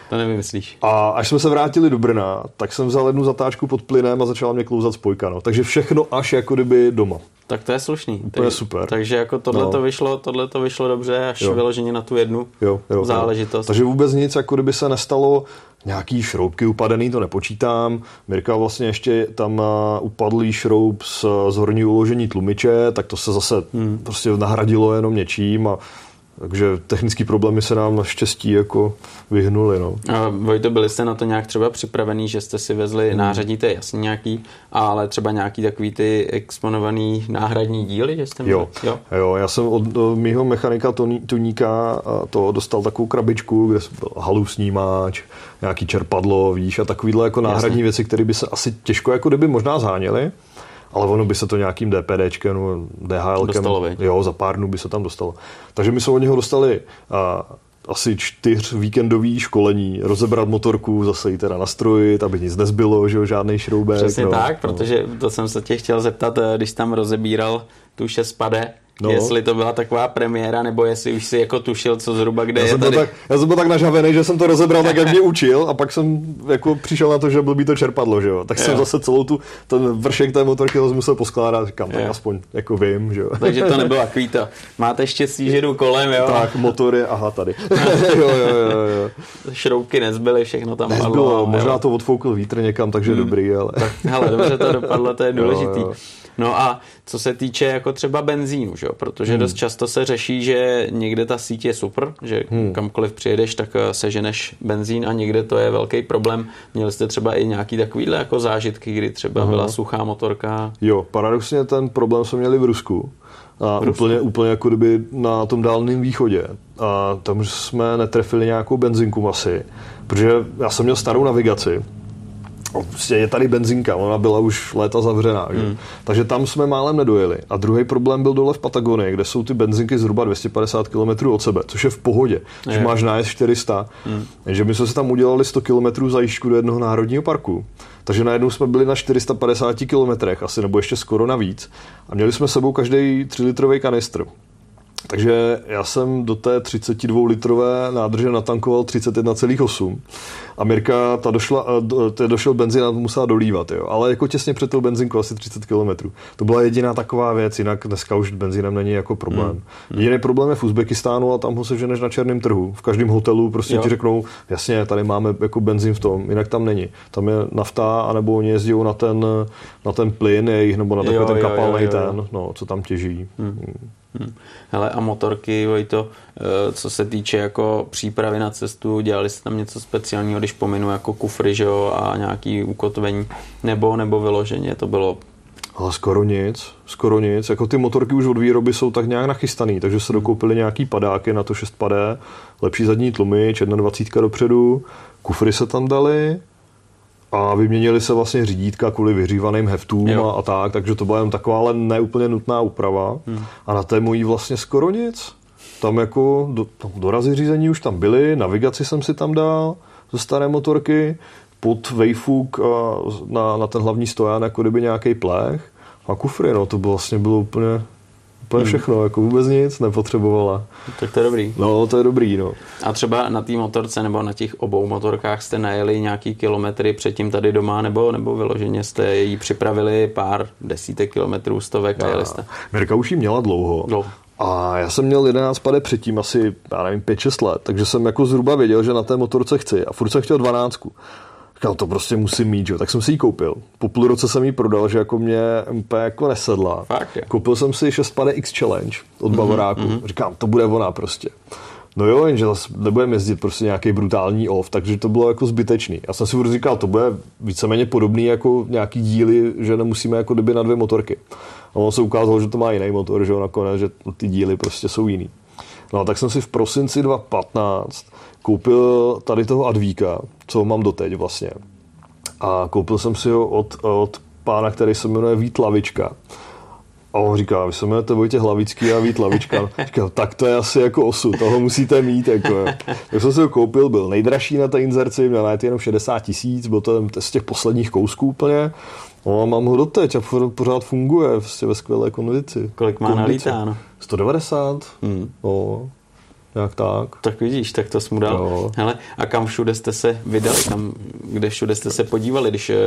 To nevymyslíš. A až jsme se vrátili do Brna, tak jsem vzal jednu zatáčku pod plynem a začala mě klouzat spojka. No. Takže všechno až jako kdyby doma. Tak to je slušný. To je super. Takže jako tohle no. to vyšlo, tohle to vyšlo dobře, až jo. vyloženě na tu jednu jo, jo, záležitost. Jo. Takže vůbec nic, jako kdyby se nestalo, nějaký šroubky upadený, to nepočítám. Mirka vlastně ještě tam upadlý šroub z, z horní uložení tlumiče, tak to se zase hmm. prostě nahradilo jenom něčím a Takže technické problémy se nám naštěstí jako vyhnuly. No. A Vojto, byli jste na to nějak třeba připravený, že jste si vezli hmm. nářadní, to je jasně nějaký, ale třeba nějaký takový ty exponovaný náhradní díly, že jste jo. jo. jo, já jsem od, od mýho mechanika tuníka to dostal takovou krabičku, kde byl halusnímáč, nějaký čerpadlo, víš, a takovýhle jako náhradní jasně. věci, které by se asi těžko jako kdyby možná zháněly ale ono by se to nějakým DPDčkem, DHLkem, jo, za pár dnů by se tam dostalo. Takže my jsme od něho dostali a, asi čtyř víkendový školení, rozebrat motorku, zase ji teda nastrojit, aby nic nezbylo, že jo, žádný šroubek. Přesně no, tak, no. protože to jsem se tě chtěl zeptat, eh, když tam rozebíral tu šespade, No. Jestli to byla taková premiéra, nebo jestli už si jako tušil, co zhruba kde já je jsem tady. Tak, já jsem byl tak nažavený, že jsem to rozebral tak, jak mě učil a pak jsem jako přišel na to, že blbý to čerpadlo, že jo. Tak jo. jsem zase celou tu, ten vršek té motorky musel poskládat, říkám, tak jo. aspoň jako vím, že jo. Takže to nebylo takový to, máte štěstí, že jdu kolem, jo. Tak, motor je, aha, tady. jo, jo, jo, jo. Šroubky nezbyly, všechno tam Nezbylo, padlo. možná jo. to odfoukl vítr někam, takže hmm. dobrý, ale... Tak, hele, dobře to dopadlo, to je důležitý. Jo, jo. No a co se týče jako třeba benzínu, že? protože hmm. dost často se řeší, že někde ta síť je super, že hmm. kamkoliv přijedeš, tak eh, seženeš benzín a někde to je velký problém. Měli jste třeba i nějaký takovýhle jako zážitky, kdy třeba Aha. byla suchá motorka? Jo, paradoxně ten problém jsme měli v Rusku. A v úplně, úplně jako kdyby na tom dálném východě. A tam jsme netrefili nějakou benzinku asi, protože já jsem měl starou navigaci, Prostě je tady benzinka, ona byla už léta zavřená. Hmm. Takže tam jsme málem nedojeli. A druhý problém byl dole v Patagonii, kde jsou ty benzinky zhruba 250 km od sebe, což je v pohodě. Když je. máš nájezd 400. Hmm. Takže my jsme se tam udělali 100 km zajížďku do jednoho národního parku. Takže najednou jsme byli na 450 km, asi nebo ještě skoro navíc. A měli jsme sebou každý 3 litrový kanistr. Takže já jsem do té 32 litrové nádrže natankoval 31,8 a Mirka, ta došla, to došel benzín a musela dolívat, jo. ale jako těsně před tou benzínkou asi 30 km. To byla jediná taková věc, jinak dneska už benzínem není jako problém. Mm. Jediný problém je v Uzbekistánu a tam ho seženeš na černém trhu. V každém hotelu prostě jo. ti řeknou, jasně, tady máme jako benzín v tom, jinak tam není. Tam je nafta, anebo oni jezdí na ten, na ten plyn jejich, nebo na takový ten kapalný ten, no, co tam těží. Mm. Mm. Hmm. A motorky, to, eh, co se týče jako přípravy na cestu, dělali jste tam něco speciálního, když pominu jako kufry, že jo, a nějaký ukotvení, nebo, nebo vyloženě to bylo ale skoro nic, skoro nic. Jako ty motorky už od výroby jsou tak nějak nachystaný, takže se dokoupili nějaký padáky na to 6 padé, lepší zadní tlumy, 21 dopředu, kufry se tam dali, a vyměnili se vlastně řídítka kvůli vyřívaným heftům a, a tak, takže to byla jen taková ale neúplně nutná úprava. Hmm. A na té mojí vlastně skoro nic. Tam jako do, dorazy řízení už tam byly, navigaci jsem si tam dal ze staré motorky, pod vejfuk na, na ten hlavní stojan jako kdyby nějaký plech a kufry, no to bylo vlastně bylo úplně Úplně hmm. všechno, jako vůbec nic nepotřebovala. Tak to je dobrý. No, to je dobrý, no. A třeba na té motorce nebo na těch obou motorkách jste najeli nějaký kilometry předtím tady doma, nebo, nebo vyloženě jste jí připravili pár desítek kilometrů, stovek a, a jeli jste? Mirka už ji měla dlouho. dlouho. A já jsem měl 11 pade předtím asi, já nevím, 5-6 let, takže jsem jako zhruba věděl, že na té motorce chci a furt jsem chtěl 12. Říkal, to prostě musím mít, že? tak jsem si ji koupil. Po půl roce jsem ji prodal, že jako mě úplně jako nesedla. Fakt, je. Koupil jsem si 6 pade X Challenge od mm-hmm, Bavoráku. Mm-hmm. Říkám, to bude ona prostě. No jo, jenže zase nebudeme jezdit prostě nějaký brutální off, takže to bylo jako zbytečný. Já jsem si furt říkal, to bude víceméně podobný jako nějaký díly, že nemusíme jako doby na dvě motorky. A ono se ukázalo, že to má jiný motor, že jo, nakonec, že ty díly prostě jsou jiný. No tak jsem si v prosinci 2015 koupil tady toho Advíka, co mám doteď vlastně. A koupil jsem si ho od, od pána, který se jmenuje Vít Lavička. A on říká, vy se jmenujete Vojtě Hlavický a Vít Lavička. Říkal, tak to je asi jako osu, toho musíte mít. Jako. Tak jsem si ho koupil, byl nejdražší na té inzerci, měl najít jenom 60 tisíc, byl to z těch posledních kousků úplně. No, mám ho doteď a pořád funguje vlastně ve skvělé kondici. Kolik má nalítáno? 190. Hmm. No, jak tak. Tak vidíš, tak to jsme dal. Hele, a kam všude jste se vydali, kam, kde všude jste se podívali, když eh,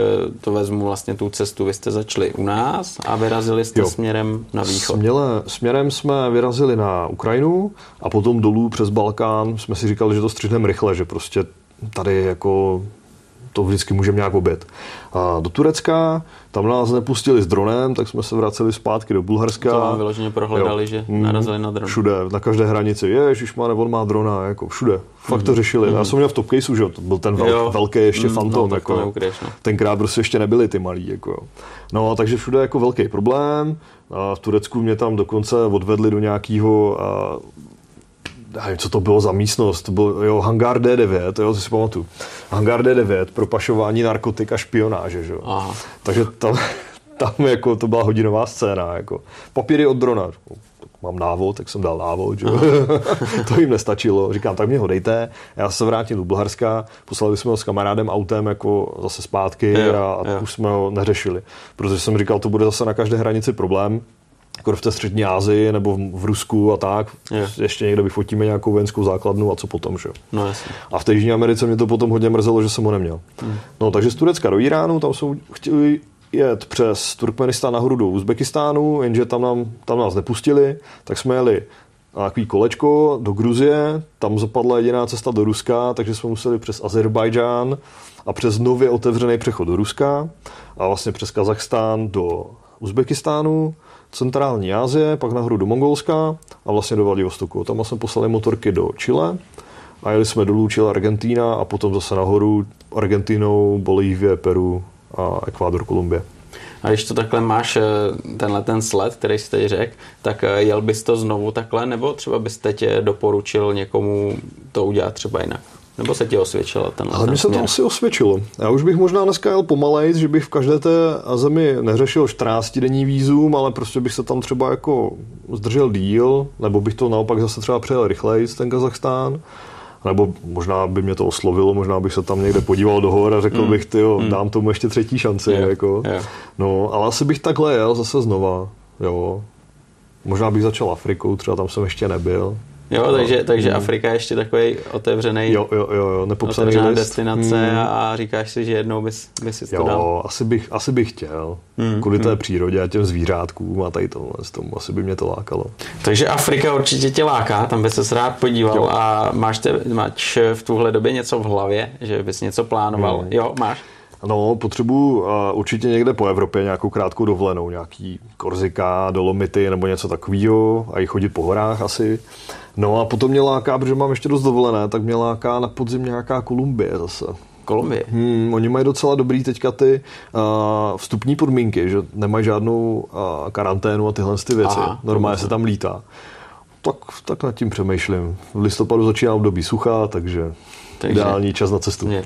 to vezmu vlastně tu cestu, vy jste začali u nás a vyrazili jste jo. směrem na východ. Směle, směrem jsme vyrazili na Ukrajinu a potom dolů přes Balkán jsme si říkali, že to střihneme rychle, že prostě tady jako to vždycky můžeme nějak obět. A do Turecka, tam nás nepustili s dronem, tak jsme se vraceli zpátky do Bulharska. To vám vyloženě prohledali, jo. že mm, narazili na dron. Všude, na každé hranici. Ježiš, má, on má drona, jako všude. Fakt mm. to řešili. Mm. Já jsem měl v top caseu, že to byl ten vel, velký ještě mm, fantom. No, jako, no. Tenkrát prostě ještě nebyli ty malí. Jako. No, takže všude jako velký problém. A v Turecku mě tam dokonce odvedli do nějakého nevím, co to bylo za místnost, to byl jo, Hangar D9, jo, to si pamatuju. Hangar D9 pro pašování narkotik a špionáže, že? Aha. Takže tam, tam jako to byla hodinová scéna, jako. Papíry od drona, mám návod, tak jsem dal návod, že? to jim nestačilo. Říkám, tak mě ho dejte, já se vrátím do Bulharska, poslali jsme ho s kamarádem autem jako zase zpátky jo, a, a už jsme ho neřešili. Protože jsem říkal, to bude zase na každé hranici problém, jako v té střední Asii nebo v Rusku a tak. Je. Ještě někde vyfotíme nějakou vojenskou základnu a co potom, že? No, jasně. A v té Jižní Americe mě to potom hodně mrzelo, že jsem ho neměl. Hmm. No takže z Turecka do Iránu, tam jsou chtěli jet přes Turkmenistán nahoru do Uzbekistánu, jenže tam, nám, tam nás nepustili, tak jsme jeli na takový kolečko do Gruzie, tam zapadla jediná cesta do Ruska, takže jsme museli přes Azerbajdžán a přes nově otevřený přechod do Ruska a vlastně přes Kazachstán do Uzbekistánu centrální Asie, pak nahoru do Mongolska a vlastně do Vladivostoku. Tam jsme poslali motorky do Chile a jeli jsme dolů Chile, Argentína a potom zase nahoru Argentinou, Bolívie, Peru a Ekvádor, Kolumbie. A když to takhle máš, eh, tenhle ten sled, který jsi teď řekl, tak eh, jel bys to znovu takhle, nebo třeba bys teď doporučil někomu to udělat třeba jinak? Nebo se ti osvědčilo ten Ale mně se to asi osvědčilo. Já už bych možná dneska jel pomalej, že bych v každé té zemi neřešil 14 denní výzum, ale prostě bych se tam třeba jako zdržel díl, nebo bych to naopak zase třeba přejel rychleji ten Kazachstán. Nebo možná by mě to oslovilo, možná bych se tam někde podíval do hor a řekl mm. bych, ty mm. dám tomu ještě třetí šanci. Yeah. Jako. Yeah. No, ale asi bych takhle jel zase znova. Jo. Možná bych začal Afrikou, třeba tam jsem ještě nebyl. Jo, no, takže, takže. Afrika je ještě takový otevřený, jo, jo, jo, jo, otevřená list. destinace mm. a říkáš si, že jednou bys, bys si to jo, dal. Asi bych, asi bych chtěl. Mm. Kvůli mm. té přírodě a těm zvířátkům a tady tohle, tomu asi by mě to lákalo. Takže Afrika určitě tě láká, tam bys se rád podíval jo. a máš, te, máš v tuhle době něco v hlavě, že bys něco plánoval. Mm. Jo, máš? No, potřebuji uh, určitě někde po Evropě nějakou krátkou dovolenou, nějaký Korzika, Dolomity nebo něco takového a i chodit po horách asi. No a potom mě láká, protože mám ještě dost dovolené, tak mě láká na podzim nějaká Kolumbie zase. Kolumbie. Hmm, oni mají docela dobrý teďka ty uh, vstupní podmínky, že nemají žádnou uh, karanténu a tyhle ty věci. Aha, Normálně se tam lítá. Tak, tak nad tím přemýšlím. V listopadu začíná období sucha, takže, takže ideální čas na cestu. Je.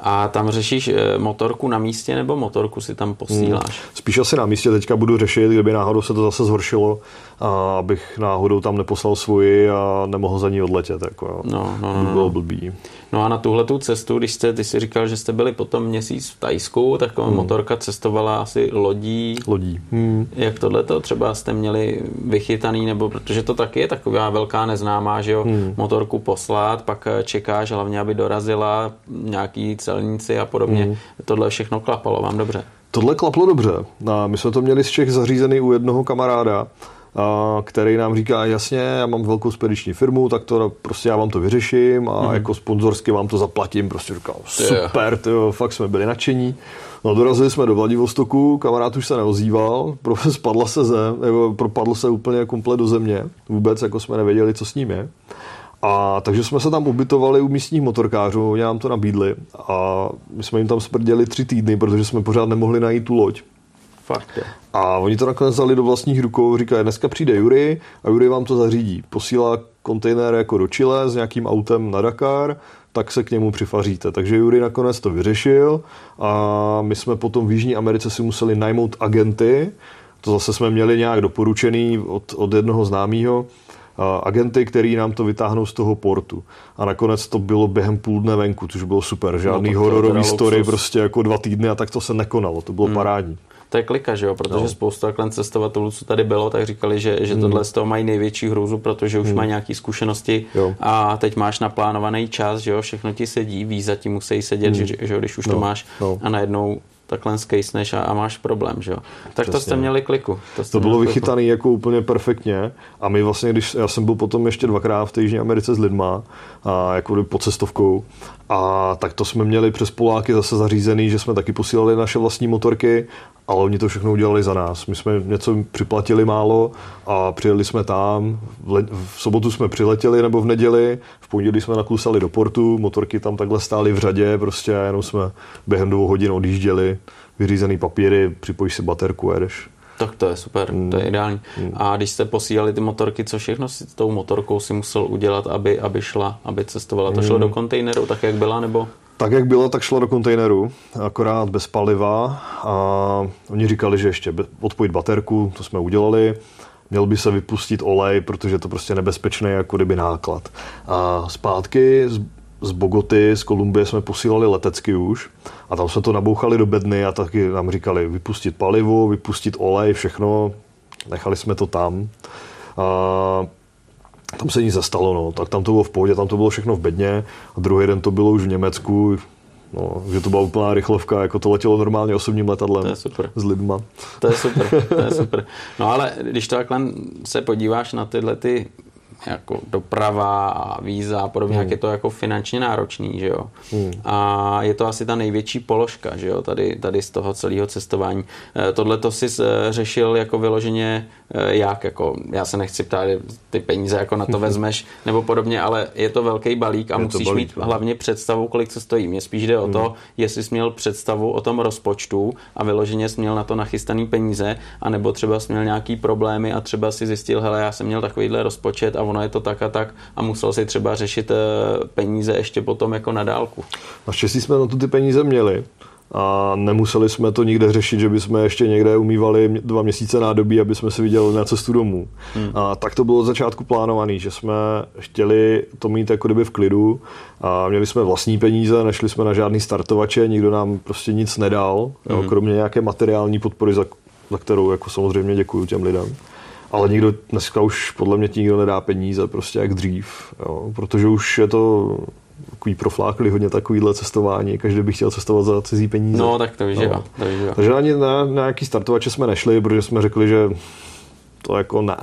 A tam řešíš eh, motorku na místě nebo motorku si tam posíláš? Hmm. Spíš asi na místě teďka budu řešit, kdyby náhodou se to zase zhoršilo, a abych náhodou tam neposlal svoji a nemohl za ní odletět. Jako, no, no, no, no. Bylo blbý. No a na tuhle tu cestu, když jste, ty jsi říkal, že jste byli potom měsíc v Tajsku, tak hmm. motorka cestovala asi lodí. Lodí. Hmm. Jak tohle to třeba jste měli vychytaný, nebo protože to taky je taková velká neznámá, že jo, hmm. motorku poslat, pak čekáš hlavně, aby dorazila nějaký celníci a podobně. Hmm. Tohle všechno klapalo vám dobře. Tohle klaplo dobře. A my jsme to měli z Čech zařízený u jednoho kamaráda, který nám říká, jasně, já mám velkou spediční firmu, tak to prostě já vám to vyřeším a mm. jako sponzorsky vám to zaplatím. Prostě říkal, super, tyjo, fakt jsme byli nadšení. No dorazili jsme do Vladivostoku, kamarád už se neozýval, spadla se zem, nebo propadl se úplně komplet do země, vůbec jako jsme nevěděli, co s ním je. A takže jsme se tam ubytovali u místních motorkářů, oni nám to nabídli a my jsme jim tam sprděli tři týdny, protože jsme pořád nemohli najít tu loď. Fakt je. A oni to nakonec dali do vlastních rukou, říkají, dneska přijde Jury a Jury vám to zařídí. Posílá kontejner jako do Chile s nějakým autem na Dakar, tak se k němu přifaříte. Takže Jury nakonec to vyřešil a my jsme potom v Jižní Americe si museli najmout agenty, to zase jsme měli nějak doporučený od, od jednoho známého, agenty, který nám to vytáhnou z toho portu. A nakonec to bylo během půl dne venku, což bylo super. Žádný no, hororový story, prostě jako dva týdny a tak to se nekonalo. To bylo hmm. parádní to je klika, že jo? protože no. spousta takhle cestovatelů, co tady bylo, tak říkali, že, že hmm. tohle z toho mají největší hrůzu, protože už hmm. mají nějaké zkušenosti jo. a teď máš naplánovaný čas, že jo? všechno ti sedí, víza ti musí sedět, hmm. že, že když už no. to máš no. a najednou takhle skejsneš a, a máš problém, že jo. Tak Přesně. to jste měli kliku. To, to bylo vychytané jako úplně perfektně a my vlastně, když já jsem byl potom ještě dvakrát v té Jižní Americe s lidma, a jako pod cestovkou a tak to jsme měli přes Poláky zase zařízený, že jsme taky posílali naše vlastní motorky ale oni to všechno udělali za nás. My jsme něco připlatili málo a přijeli jsme tam. V sobotu jsme přiletěli nebo v neděli, v pondělí jsme naklusali do portu, motorky tam takhle stály v řadě, prostě jenom jsme během dvou hodin odjížděli, vyřízený papíry, připojíš si baterku a jedeš. Tak to je super, mm. to je ideální. Mm. A když jste posílali ty motorky, co všechno si s tou motorkou si musel udělat, aby, aby šla, aby cestovala? To šlo mm. do kontejneru tak, jak byla, nebo? Tak, jak bylo, tak šlo do kontejneru, akorát bez paliva a oni říkali, že ještě odpojit baterku, to jsme udělali, měl by se vypustit olej, protože to prostě nebezpečné jako kdyby náklad. A zpátky z, z Bogoty, z Kolumbie jsme posílali letecky už a tam jsme to nabouchali do bedny a taky nám říkali vypustit palivo, vypustit olej, všechno, nechali jsme to tam. A tam se nic zastalo, no. tak tam to bylo v pohodě, tam to bylo všechno v bedně a druhý den to bylo už v Německu, No, že to byla úplná rychlovka, jako to letělo normálně osobním letadlem. To je super. S lidma. To je super, to je super. No ale když to takhle se podíváš na tyhle ty jako doprava a víza a podobně, hmm. jak je to jako finančně náročný, že jo. Hmm. A je to asi ta největší položka, že jo, tady, tady z toho celého cestování. Eh, tohle to si eh, řešil jako vyloženě eh, jak, jako já se nechci ptát, ty peníze jako na to vezmeš nebo podobně, ale je to velký balík a je musíš balík, mít no. hlavně představu, kolik to stojí. Mně spíš jde o to, hmm. jestli jsi měl představu o tom rozpočtu a vyloženě jsi měl na to nachystaný peníze, anebo třeba jsi měl nějaký problémy a třeba si zjistil, hele, já jsem měl takovýhle rozpočet a ono je to tak a tak a musel si třeba řešit eh, peníze ještě potom jako na dálku. Naštěstí jsme na to ty peníze měli a nemuseli jsme to nikde řešit, že bychom ještě někde umývali dva měsíce nádobí, aby jsme si viděli na cestu domů. Hmm. A tak to bylo od začátku plánované, že jsme chtěli to mít jako kdyby v klidu a měli jsme vlastní peníze, nešli jsme na žádný startovače, nikdo nám prostě nic nedal, hmm. jo, kromě nějaké materiální podpory, za, za kterou jako samozřejmě děkuji těm lidem ale nikdo dneska už podle mě nikdo nedá peníze, prostě jak dřív, jo, protože už je to takový proflákli hodně takovýhle cestování, každý by chtěl cestovat za cizí peníze. No, tak to víš, no. To. Takže ani na, na nějaký startovače jsme nešli, protože jsme řekli, že to jako ne,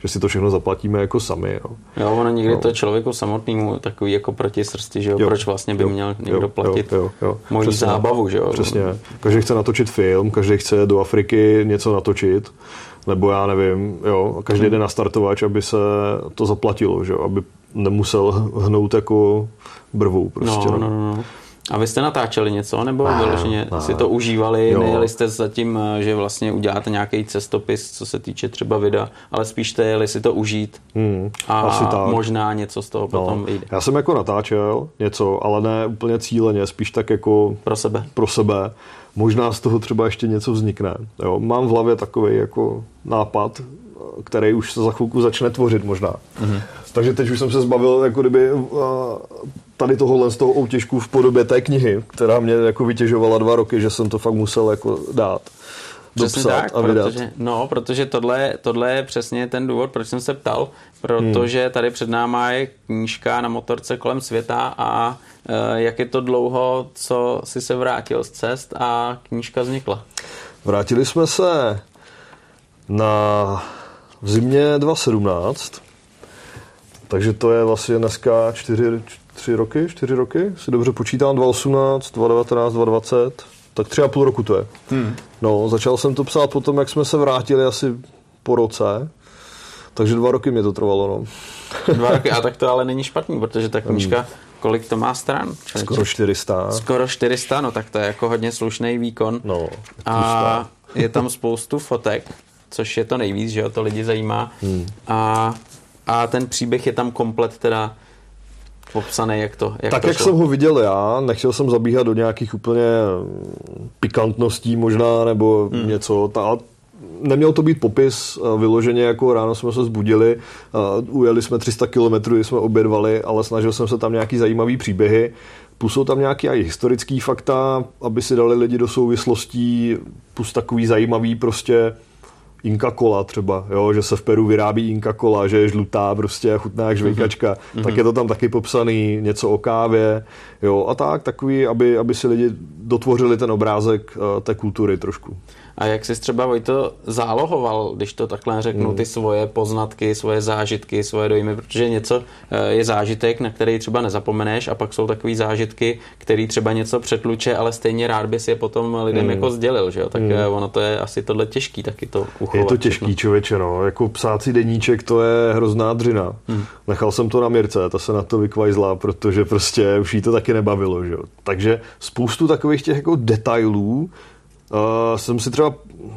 že si to všechno zaplatíme jako sami. Jo, jo ono někdy no. to člověku samotnému takový jako proti srsti, že jo? jo, proč vlastně by jo, měl někdo jo, platit jo, jo, jo. Přesně, zábavu, že jo? Přesně. Každý chce natočit film, každý chce do Afriky něco natočit nebo já nevím, jo, každý jde na startovač, aby se to zaplatilo, že aby nemusel hnout jako brvou prostě. No, no, no, no. A vy jste natáčeli něco, nebo ne, vyloženě ne. si to užívali, jo. nejeli jste zatím, že vlastně uděláte nějaký cestopis, co se týče třeba videa, ale spíš jste jeli si to užít hmm, a asi tak. možná něco z toho no. potom vyjde. Já jsem jako natáčel něco, ale ne úplně cíleně, spíš tak jako pro sebe. Pro sebe možná z toho třeba ještě něco vznikne. Jo, mám v hlavě takový jako nápad, který už se za chvilku začne tvořit možná. Mm-hmm. Takže teď už jsem se zbavil jako kdyby tady tohohle z toho outěžku v podobě té knihy, která mě jako vytěžovala dva roky, že jsem to fakt musel jako dát. Přesně tak, a vydat. Protože, no, protože tohle, tohle je přesně ten důvod, proč jsem se ptal, protože hmm. tady před náma je knížka na motorce kolem světa a Eh, jak je to dlouho, co jsi se vrátil z cest a knížka vznikla? Vrátili jsme se na v zimě 2017, takže to je vlastně dneska 4, 3 roky, 4 roky, si dobře počítám, 2018, 2019, 2020, tak tři a půl roku to je. Hmm. No, začal jsem to psát potom, jak jsme se vrátili asi po roce, takže dva roky mě to trvalo, no. Dva roky, a tak to ale není špatný, protože ta knížka hmm kolik to má stran? Člověče? Skoro 400. Skoro 400, no tak to je jako hodně slušný výkon. No, a je tam spoustu fotek, což je to nejvíc, že o to lidi zajímá. Hmm. A, a ten příběh je tam komplet teda popsaný, jak to Jak Tak, to jak šlo. jsem ho viděl já, nechtěl jsem zabíhat do nějakých úplně pikantností možná, nebo hmm. něco, ta, neměl to být popis eh, vyloženě, jako ráno jsme se zbudili, eh, ujeli jsme 300 km, jsme obědvali, ale snažil jsem se tam nějaký zajímavý příběhy. Plus jsou tam nějaký i historický fakta, aby si dali lidi do souvislostí, plus takový zajímavý prostě Inka Cola třeba, jo, že se v Peru vyrábí Inka Cola, že je žlutá prostě a chutná jak žvejkačka, mm-hmm. tak je to tam taky popsaný, něco o kávě, jo, a tak, takový, aby, aby si lidi dotvořili ten obrázek uh, té kultury trošku. A jak jsi třeba Vojto zálohoval, když to takhle řeknu, hmm. ty svoje poznatky, svoje zážitky, svoje dojmy, protože něco eh, je zážitek, na který třeba nezapomeneš a pak jsou takový zážitky, který třeba něco přetluče, ale stejně rád bys je potom lidem hmm. jako sdělil, že jo? Tak hmm. Eh, ono to je asi tohle těžký, taky to uchovat. Je to těžký, člověče, no. Jako psácí deníček, to je hrozná dřina. Hmm. Nechal jsem to na Mirce, ta se na to vykvajzla, protože prostě už jí to taky nebavilo, že jo. Takže spoustu takových těch jako detailů, uh, jsem si třeba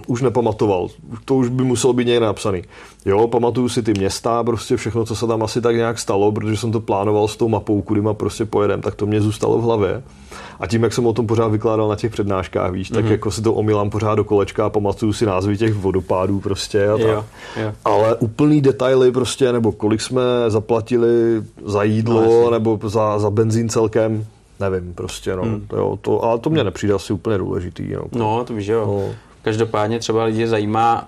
už nepamatoval. To už by muselo být někde napsaný. Jo, pamatuju si ty města, prostě všechno, co se tam asi tak nějak stalo, protože jsem to plánoval s tou mapou, kudy ma prostě pojedem, tak to mě zůstalo v hlavě. A tím, jak jsem o tom pořád vykládal na těch přednáškách, víš, mm-hmm. tak mhm. jako si to omilám pořád do kolečka a pamatuju si názvy těch vodopádů prostě a tak. Jo, jo. Ale úplný detaily prostě, nebo kolik jsme zaplatili za jídlo, no, nebo za, za benzín celkem, nevím, prostě, no. Hmm. Jo, to, ale to mě nepřijde asi úplně důležitý. No, no to víš, jo. No. Každopádně třeba lidi zajímá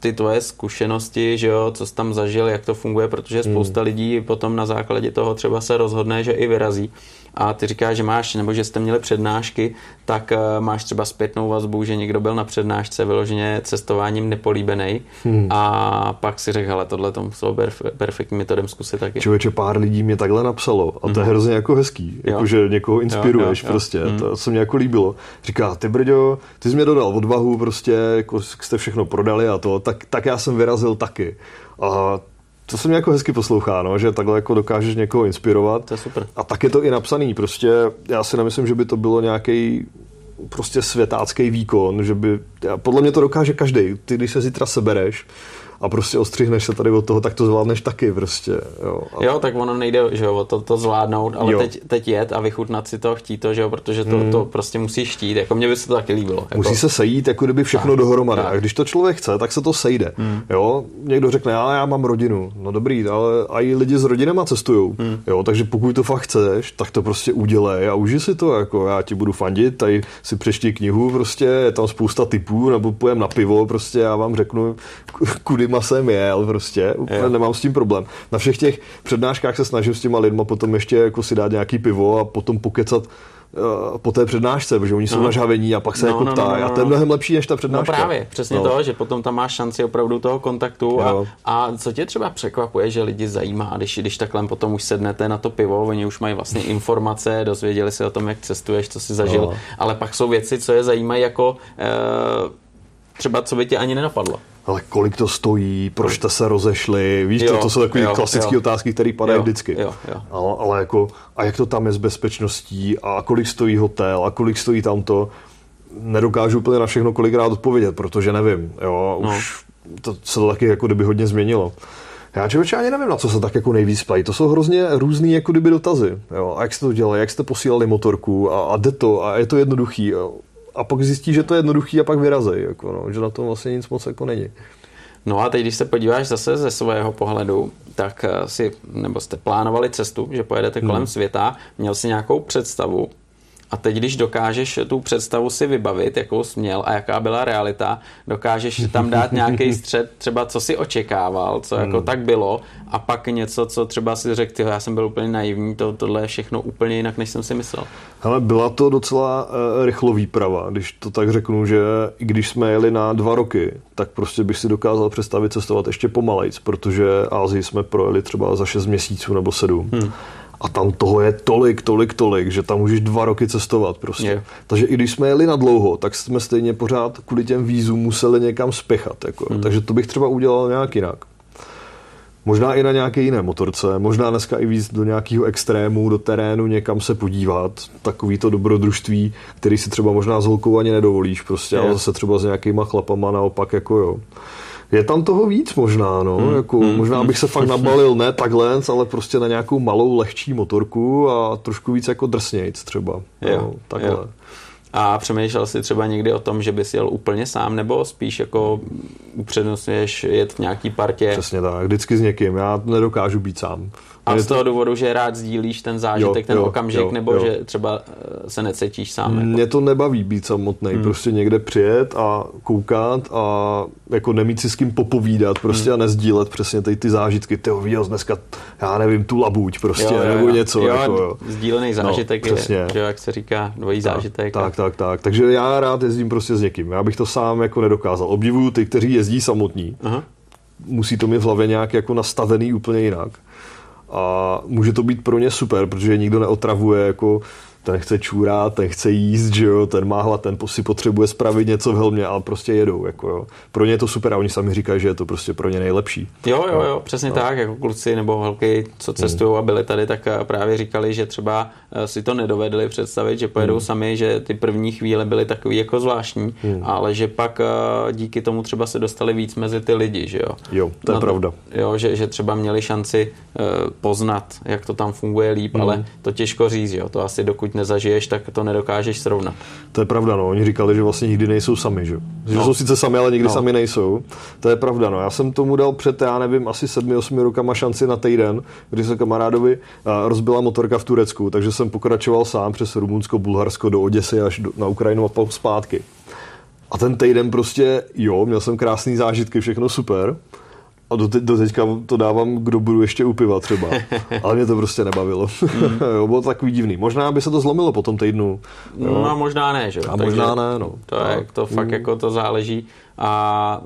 ty tvoje zkušenosti, že jo, co jsi tam zažil, jak to funguje, protože spousta hmm. lidí potom na základě toho třeba se rozhodne, že i vyrazí a ty říkáš, že máš, nebo že jste měli přednášky, tak uh, máš třeba zpětnou vazbu, že někdo byl na přednášce vyloženě cestováním nepolíbený hmm. a pak si řekl, ale tohle tom jsou perf- perfektní metodem zkusit taky. Člověče, pár lidí mě takhle napsalo a to je hmm. hrozně jako hezký, jako že někoho inspiruješ jo, jo, jo. prostě, hmm. to se mě jako líbilo. Říká, ty brďo, ty jsi mě dodal odvahu, prostě jako jste všechno prodali a to, tak, tak já jsem vyrazil taky. A to se mě jako hezky poslouchá, no, že takhle jako dokážeš někoho inspirovat. To je super. A tak je to i napsaný, prostě já si nemyslím, že by to bylo nějaký prostě světácký výkon, že by, podle mě to dokáže každý. Ty, když se zítra sebereš, a prostě ostřihneš se tady od toho, tak to zvládneš taky prostě. Jo, a... jo tak ono nejde že jo, to, to zvládnout, ale teď, teď jet a vychutnat si to, chtít to, že jo, protože to, hmm. to prostě musí štít, jako mě by se to taky líbilo. Jako... Musí se sejít, jako kdyby všechno tak, dohromady. Tak. A když to člověk chce, tak se to sejde. Hmm. Jo, někdo řekne, já, já mám rodinu. No dobrý, ale a i lidi s rodinama cestují. Hmm. Jo, takže pokud to fakt chceš, tak to prostě udělej a uži si to, jako já ti budu fandit, tady si přečti knihu, prostě je tam spousta typů, nebo pojem na pivo, prostě já vám řeknu, kudy jsem jel prostě, úplně jo. nemám s tím problém. Na všech těch přednáškách se snažím s těma lidma potom ještě jako si dát nějaký pivo a potom pokecat uh, po té přednášce, protože oni jsou no. nažavení a pak se no, jako no, ptá. No, no, no. A to je mnohem lepší než ta přednáška. No právě, přesně no. to, že potom tam máš šanci opravdu toho kontaktu. A, a co tě třeba překvapuje, že lidi zajímá, když, když takhle potom už sednete na to pivo, oni už mají vlastně informace, dozvěděli se o tom, jak cestuješ, co jsi zažil, no. ale pak jsou věci, co je zajímají jako uh, třeba co by tě ani nenapadlo ale kolik to stojí, proč jste se rozešli, víš, jo, to, to jsou takové klasické otázky, které padají jo, vždycky. Jo, jo. Ale, ale jako, a jak to tam je s bezpečností, a kolik stojí hotel, a kolik stojí tamto, nedokážu úplně na všechno kolikrát odpovědět, protože nevím, jo, no. už to se to taky jako kdyby hodně změnilo. Já člověče ani nevím, na co se tak jako nejvíc plají. To jsou hrozně různý jako kdyby dotazy. Jo. A jak jste to dělali, jak jste posílali motorku a, a jde to a je to jednoduchý. Jo a pak zjistí, že to je jednoduchý a pak vyrazej, jako no, že na tom vlastně nic moc jako není. No a teď, když se podíváš zase ze svého pohledu, tak eh, si, nebo jste plánovali cestu, že pojedete kolem hmm. světa, měl si nějakou představu, a teď, když dokážeš tu představu si vybavit, jakou jsi měl a jaká byla realita, dokážeš tam dát nějaký střed, třeba co si očekával, co jako hmm. tak bylo, a pak něco, co třeba si řekl, já jsem byl úplně naivní, to, tohle je všechno úplně jinak, než jsem si myslel. Ale byla to docela uh, rychlo výprava, když to tak řeknu, že i když jsme jeli na dva roky, tak prostě bych si dokázal představit cestovat ještě pomalejc, protože Ázii jsme projeli třeba za 6 měsíců nebo 7. Hmm a tam toho je tolik, tolik, tolik, že tam můžeš dva roky cestovat prostě. Je. Takže i když jsme jeli na dlouho, tak jsme stejně pořád kvůli těm vízům museli někam spěchat. Jako. Hmm. Takže to bych třeba udělal nějak jinak. Možná i na nějaké jiné motorce, možná dneska i víc do nějakého extrému, do terénu někam se podívat, takový to dobrodružství, který si třeba možná s holkou ani nedovolíš prostě, je. ale zase třeba s nějakýma chlapama naopak jako jo. Je tam toho víc možná, no. Hmm. Jako, hmm. Možná bych se fakt nabalil ne takhle, ale prostě na nějakou malou, lehčí motorku a trošku víc jako drsnějc třeba. Jo. No, takhle. Jo. A přemýšlel jsi třeba někdy o tom, že bys jel úplně sám, nebo spíš jako upřednostňuješ jet v nějaký partě? Přesně tak, vždycky s někým. Já nedokážu být sám. A z toho to... důvodu, že rád sdílíš ten zážitek, jo, ten jo, okamžik, jo, nebo jo. že třeba eh, se necítíš sám? Jako? Mě to nebaví být samotný, hmm. prostě někde přijet a koukat a jako nemít si s kým popovídat prostě hmm. a nezdílet přesně ty, ty zážitky. Ty viděl dneska, já nevím, tu labuť prostě, jo, jo, nebo jo. něco. Jo, jako, jo. Sdílený no, zážitek no, je, že jak se říká, dvojí tak, zážitek. Tak, tak, tak. Takže já rád jezdím prostě s někým. Já bych to sám jako nedokázal. Obdivuju ty, kteří jezdí samotní. Aha. Musí to mít v hlavě nějak jako nastavený úplně jinak a může to být pro ně super, protože nikdo neotravuje jako ten chce čůrat, ten chce jíst, že jo, ten má hlad, ten si potřebuje spravit něco v helmě, ale prostě jedou, jako jo. Pro ně je to super a oni sami říkají, že je to prostě pro ně nejlepší. Jo, jo, jo, přesně no. tak, jako kluci nebo holky, co cestují hmm. a byli tady, tak eh, právě říkali, že třeba eh, si to nedovedli představit, že pojedou hmm. sami, že ty první chvíle byly takový jako zvláštní, hmm. ale že pak eh, díky tomu třeba se dostali víc mezi ty lidi, že jo. Jo, to je no, pravda. Jo, že, že třeba měli šanci poznat, jak to tam funguje líp, hmm. ale to těžko říct, jo, to asi dokud nezažiješ, tak to nedokážeš srovnat. To je pravda, no. Oni říkali, že vlastně nikdy nejsou sami, že? Že no. jsou sice sami, ale nikdy no. sami nejsou. To je pravda, no. Já jsem tomu dal před, já nevím, asi sedmi, osmi rokama šanci na týden, kdy se kamarádovi rozbila motorka v Turecku, takže jsem pokračoval sám přes Rumunsko, Bulharsko do Oděsy až do, na Ukrajinu a zpátky. A ten týden prostě, jo, měl jsem krásný zážitky, všechno super. A do, te, do teďka to dávám, kdo budu ještě upívat třeba. Ale mě to prostě nebavilo. Mm. jo, bylo to takový divný. Možná by se to zlomilo po tom týdnu. Jo. No a možná ne, že? A Takže možná ne, no. To, je, to fakt mm. jako to záleží. A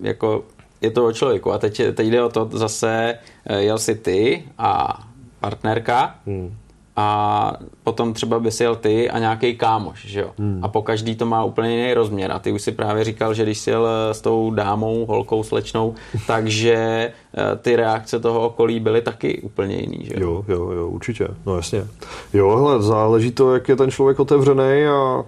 jako je to o člověku. A teď, teď jde o to zase, eh, jel si ty a partnerka, mm a potom třeba by si jel ty a nějaký kámoš, že jo. Hmm. A po každý to má úplně jiný rozměr. A ty už si právě říkal, že když jsi jel eh, s tou dámou, holkou, slečnou, takže eh, ty reakce toho okolí byly taky úplně jiný, že jo? Jo, jo, jo, určitě. No jasně. Jo, hele, záleží to, jak je ten člověk otevřený a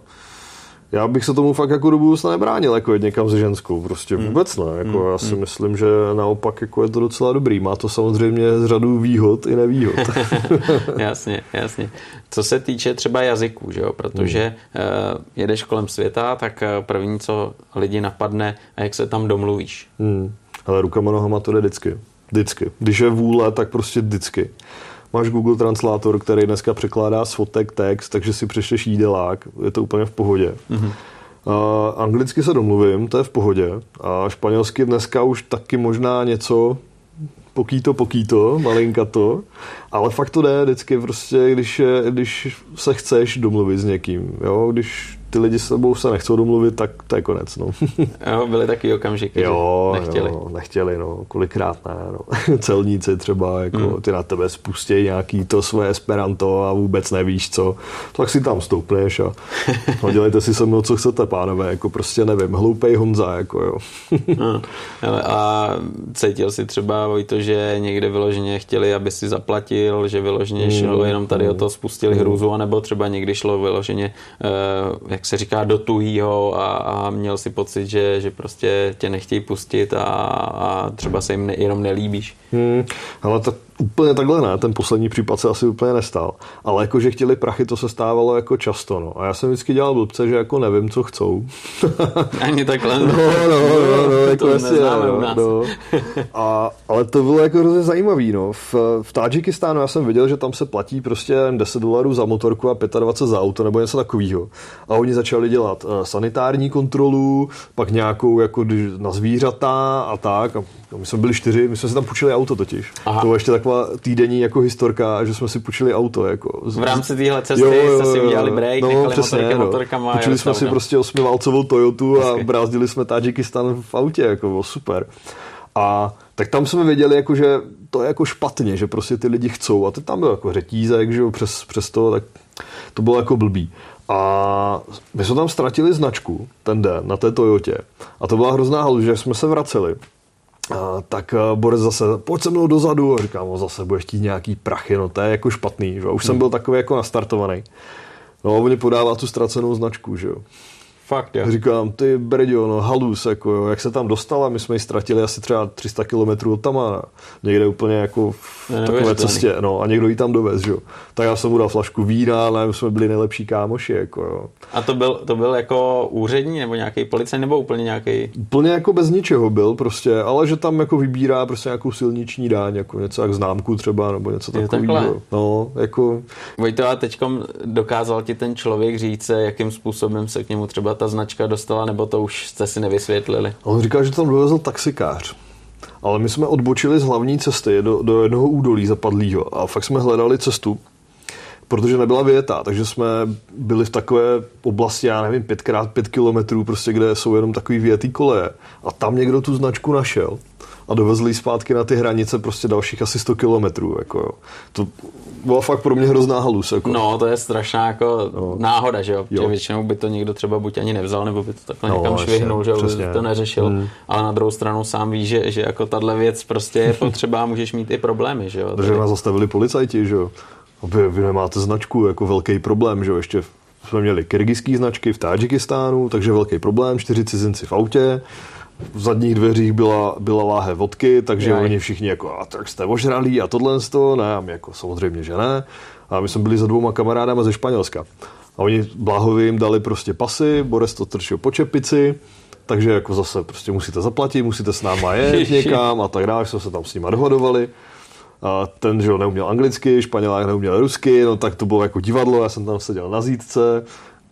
já bych se tomu fakt jako do budoucna nebránil, jako někam se ženskou, prostě hmm. vůbec ne. Jako hmm. Já si hmm. myslím, že naopak jako je to docela dobrý. Má to samozřejmě řadu výhod i nevýhod. jasně, jasně. Co se týče třeba jazyků, že jo? protože hmm. uh, jedeš kolem světa, tak eh, první, co lidi napadne, a jak se tam domluvíš. Hmm. Ale rukama nohama to jde vždycky. Vždycky. Když je vůle, tak prostě vždycky máš Google Translátor, který dneska překládá z fotek text, takže si přečteš jídelák, je to úplně v pohodě. Mm-hmm. Uh, anglicky se domluvím, to je v pohodě. A španělsky dneska už taky možná něco pokýto, pokýto, malinka to, ale fakt to jde vždycky prostě, když, když se chceš domluvit s někým, jo, když ty lidi s sebou se nechcou domluvit, tak to je konec. No. jo, byly taky okamžiky, jo, že nechtěli. Jo, nechtěli, no, kolikrát ne. No. Celníci třeba, jako, hmm. ty na tebe spustí nějaký to své Esperanto a vůbec nevíš co, tak si tam stoupneš a no, dělejte si se mnou, co chcete, pánové, jako prostě nevím, hloupej Honza, jako jo. no, a cítil si třeba to, že někde vyloženě chtěli, aby si zaplatil, že vyloženě šlo hmm. jenom tady o to spustili hmm. hrůzu, anebo třeba někdy šlo vyloženě, uh, jak se říká, do tuhýho a, a měl si pocit, že, že prostě tě nechtějí pustit a, a třeba se jim ne, jenom nelíbíš. Hmm, ale to úplně takhle ne, ten poslední případ se asi úplně nestal. Ale jako, že chtěli prachy, to se stávalo jako často, no. A já jsem vždycky dělal blbce, že jako nevím, co chcou. Ani takhle. no, no, no, no, jako jasně, no, no. A, ale to bylo jako hrozně zajímavý, no. V, v Tadžikistánu já jsem viděl, že tam se platí prostě 10 dolarů za motorku a 25 za auto nebo něco takového. A oni začali dělat uh, sanitární kontrolu, pak nějakou jako na zvířata a tak. A my jsme byli čtyři, my jsme si tam půjčili auto totiž. Aha. To ještě taková týdenní jako historka, že jsme si půjčili auto. Jako. V rámci téhle cesty jo, jo, jste si udělali break, no, nechali přesně, motorky no. motorkama. Půjčili jsme si prostě osmiválcovou Toyotu a brázdili jsme Tadžikistan v autě, jako bylo super. A tak tam jsme věděli, jako, že to je jako špatně, že prostě ty lidi chcou. A teď tam byl jako řetízek, že jo, přes, přes to, tak to bylo jako blbý. A my jsme tam ztratili značku ten den na té Toyotě. A to byla hrozná halu, že jsme se vraceli a, tak Borec zase, pojď se mnou dozadu, a říkám, o, zase budeš chtít nějaký prachy, no to je jako špatný, že? už jsem hmm. byl takový jako nastartovaný. No a oni podává tu ztracenou značku, že jo. Fakt, jo. Říkám, ty brďo, no halus, jako jo, jak se tam dostala, my jsme ji ztratili asi třeba 300 km od Tamana, někde úplně jako v Ne, takové cestě, no a někdo jí tam dovez, jo. Tak já jsem mu dal flašku vína, ale my jsme byli nejlepší kámoši, jako jo. A to byl, to byl jako úřední nebo nějaký policajt nebo úplně nějaký Úplně jako bez ničeho byl prostě, ale že tam jako vybírá prostě nějakou silniční dáň, jako něco jak známku třeba, nebo něco takového. No, jako Vojto, a teďkom dokázal ti ten člověk říct, jakým způsobem se k němu třeba ta značka dostala, nebo to už jste si nevysvětlili? On říkal, že tam dovezl taxikář. Ale my jsme odbočili z hlavní cesty do, do jednoho údolí zapadlýho a fakt jsme hledali cestu, protože nebyla věta, takže jsme byli v takové oblasti, já nevím, 5x5 kilometrů, prostě, kde jsou jenom takový větý koleje. A tam někdo tu značku našel a dovezli ji zpátky na ty hranice prostě dalších asi 100 kilometrů. Jako, jo. to byla fakt pro mě hrozná halus. Jako. No, to je strašná jako No. náhoda, že jo? Jo. Většinou by to někdo třeba buď ani nevzal, nebo by to takhle No, někam švihnul, že? By přesně. to neřešil. Hmm. Ale na druhou stranu sám víš, že, že jako tahle věc prostě je potřeba a můžeš mít i problémy, že jo? Protože nás zastavili policajti, že jo. A Vy, vy nemáte značku, jako velký problém, že jo. Ještě jsme měli kyrgyzský značky v Tadžikistánu, takže velký problém, čtyři cizinci v autě. V zadních dveřích byla, byla láhe vodky, takže Jaj. oni všichni jako, a tak jste ožralí a tohle z toho, ne, a my jako samozřejmě, že ne. A my jsme byli za dvouma kamarádama ze Španělska. A oni bláhově jim dali prostě pasy, Boris to trčil po čepici, takže jako zase prostě musíte zaplatit, musíte s náma jet někam a tak dále, jsme se tam s nimi dohodovali. A ten, že jo, neuměl anglicky, Španělák neuměl rusky, no tak to bylo jako divadlo, já jsem tam seděl na zítce,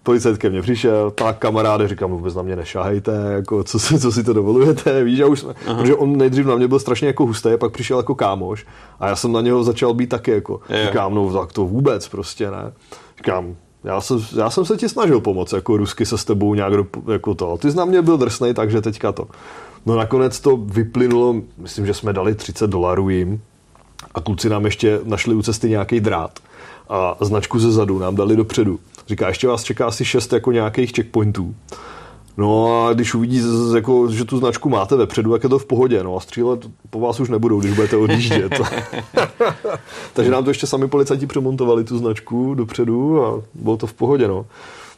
policajt ke mně přišel, tak kamaráde, říkám, vůbec na mě nešahejte, jako, co, si, co si to dovolujete, víš, a už jsme, protože on nejdřív na mě byl strašně jako hustý, pak přišel jako kámoš a já jsem na něho začal být taky jako, Jo. říkám, no tak to vůbec prostě ne, říkám, já jsem, já jsem se ti snažil pomoct, jako rusky se s tebou nějak do, jako to, ty jsi na mě byl drsnej, takže teďka to. No nakonec to vyplynulo, myslím, že jsme dali 30 dolarů jim, a kluci nám ještě našli u cesty nějaký drát a značku ze zadu nám dali dopředu. Říká, ještě vás čeká asi šest jako nějakých checkpointů. No a když uvidí, jako, že tu značku máte vepředu, jak je to v pohodě. No a střílet po vás už nebudou, když budete odjíždět. Takže nám to ještě sami policajti přemontovali tu značku dopředu a bylo to v pohodě. No.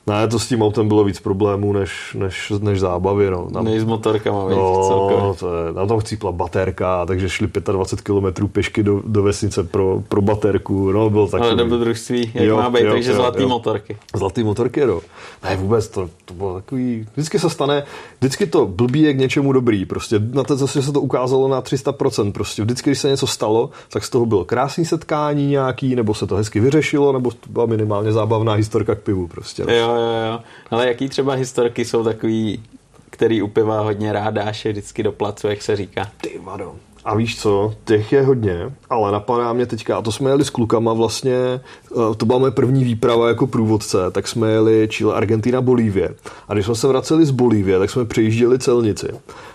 Ne, to s tím autem bylo víc problémů než, než, než zábavy. No. Nám, Nej s motorkama, celkově. No, to je, nám tam chcípla baterka, takže šli 25 km pěšky do, do vesnice pro, pro baterku. No, byl takový. Ale dobrodružství, jak Jo, má být, jo, takže jo, zlatý jo. motorky. Zlatý motorky, no. Ne, vůbec, to, to bylo takový, vždycky se stane, vždycky to blbý je k něčemu dobrý, prostě na té zase se to ukázalo na 300%, prostě vždycky, když se něco stalo, tak z toho bylo krásný setkání nějaký, nebo se to hezky vyřešilo, nebo to byla minimálně zábavná historka k pivu, prostě. No. Jo, jo, jo. Ale jaký třeba historky jsou takový, který u piva hodně rád dáš je vždycky do placu, jak se říká. Ty vado. A víš co, těch je hodně, ale napadá mě teďka, a to jsme jeli s klukama vlastně, eh, to byla moje první výprava jako průvodce, tak jsme jeli Chile, Argentina, Bolívie. A když jsme se vraceli z Bolívie, tak jsme přejížděli celnici.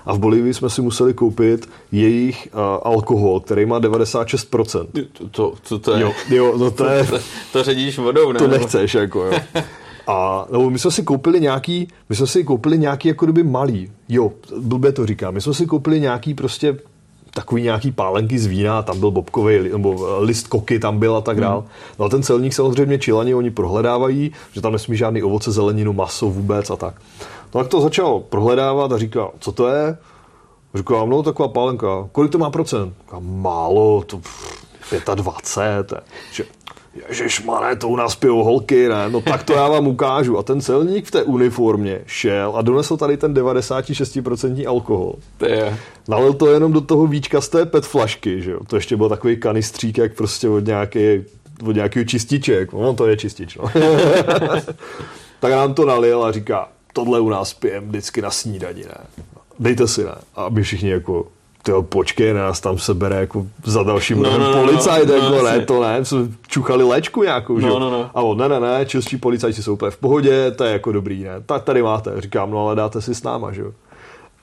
A v Bolívii jsme si museli koupit jejich uh, alkohol, který má 96%. To, to, to, to je... Jo, jo, no to je, To, to ředíš vodou, ne? to nechceš, jako jo. A nebo my jsme si koupili nějaký, my jsme si koupili nějaký jako kdyby malý, jo, blbě to říkám, my jsme si koupili nějaký prostě takový nějaký pálenky z vína, tam byl bobkový, nebo eh, list koky tam byl a tak dál. No a ten celník samozřejmě čilani, oni prohledávají, že tam nesmí žádný ovoce, zeleninu, maso vůbec a tak. No tak to začal prohledávat a říkal, co to je? Říkám, no taková pálenka, kolik to má procent? Říkám, málo, to pff, 25. Že, Ježišmaré, to u nás pijou holky, ne? No tak to já vám ukážu. A ten celník v té uniformě šel a donesl tady ten 96% alkohol. To je, Nalil to jenom do toho víčka z té pet flašky, že jo? To ještě byl takový kanistřík, jak prostě od nějaký, od nějakého čističek. No to je čistič, no. tak nám to nalil a říká, tohle u nás pijem vždycky na snídani, ne? Dejte si, ne? A my všichni jako, tyjo, počkej, nás tam se bere jako za dalším No, no, no, no, policajt, no, jako no, ne, to ne, jsme čuchali léčku nějakou, že jo? No, no, no. A on, ne, ne, ne, čilští policajti jsou úplně v pohodě, to je jako dobrý, ne? Tak tady máte, říkám, no ale dáte si s náma, že jo?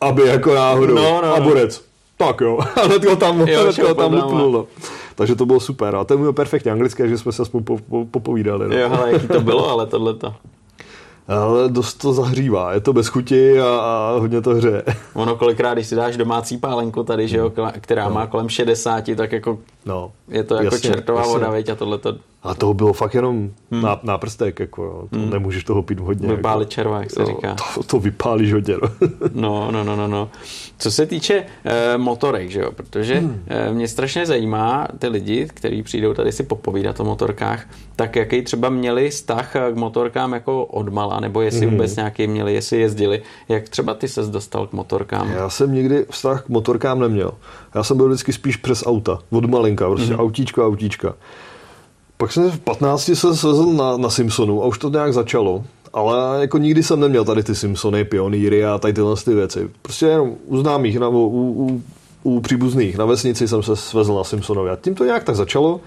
Aby jako náhodou. No, no, a no. borec. Tak jo, a hned ho tam, Jo, ho tam no. Takže to bylo super. A ten měl perfektně anglické, že jsme se aspoň po, po, popovídali. No. jo, hele, jaký to bylo, ale tohleto. Ale dost to zahřívá. Je to bez chuti a, a hodně to hře. Ono kolikrát, když si dáš domácí pálenku tady, že jo, kla- která má kolem 60, tak jako No. je to jako Jasně, čertová jasně. voda, veď, a tohleto. A toho bylo fakt jenom hmm. na, náprstek, jako jo. To hmm. nemůžeš toho pít hodně. Vypálit jako. červa, jak se jo, říká. To, to vypálíš hodně, no. no, no, no, no, no. Co se týče e, motorek, že jo, protože hmm. e, mě strašně zajímá ty lidi, kteří přijdou tady si popovídat o motorkách, tak jaký třeba měli vztah k motorkám jako odmala, nebo jestli hmm. vůbec nějaký měli, jestli jezdili. Jak třeba ty ses dostal k motorkám? Já jsem nikdy vztah k motorkám neměl. Já jsem byl vždycky spíš přes auta, od malinka, prostě hmm. autíčko, autíčka. Pak jsem v 15 se svezl na, na Simpsonu a už to nějak začalo. Ale jako nikdy jsem neměl tady ty Simpsony, pionýry a tady tyhle ty věci. Prostě jenom u známých, nebo u, u, u příbuzných na vesnici jsem se svezl na Simpsonovi. A tím to nějak tak začalo.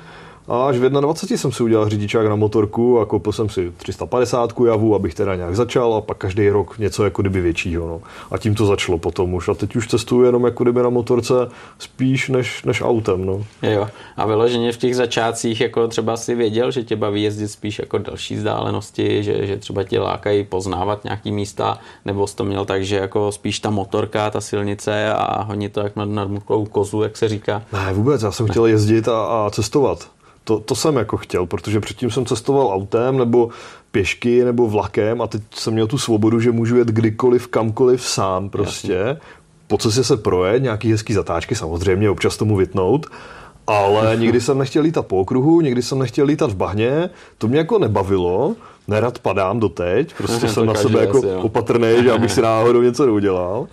A až v 21 jsem si udělal řidičák na motorku a koupil jsem si 350 javu, abych teda nějak začal a pak každý rok něco jako kdyby většího. No. A tím to začalo potom už. A teď už cestuju jenom jako kdyby na motorce spíš než, než autem. No. Jo. A vyloženě v těch začátcích jako třeba si věděl, že tě baví jezdit spíš jako další vzdálenosti, že, že třeba tě lákají poznávat nějaký místa, nebo jsi to měl tak, že jako spíš ta motorka, ta silnice a honit to jak nad, nad kozu, jak se říká? Ne, vůbec. Já jsem ne. chtěl jezdit a, a cestovat. To, to jsem jako chtěl, protože předtím jsem cestoval autem nebo pěšky nebo vlakem a teď jsem měl tu svobodu, že můžu jet kdykoliv, kamkoliv sám prostě. Jasně. Po cestě se projet, nějaký hezký zatáčky, samozřejmě občas tomu vytnout, ale nikdy jsem nechtěl lítat po okruhu, nikdy jsem nechtěl lítat v bahně, to mě jako nebavilo, nerad padám doteď, prostě jsem na sebe jako opatrný, že abych si náhodou něco neudělal.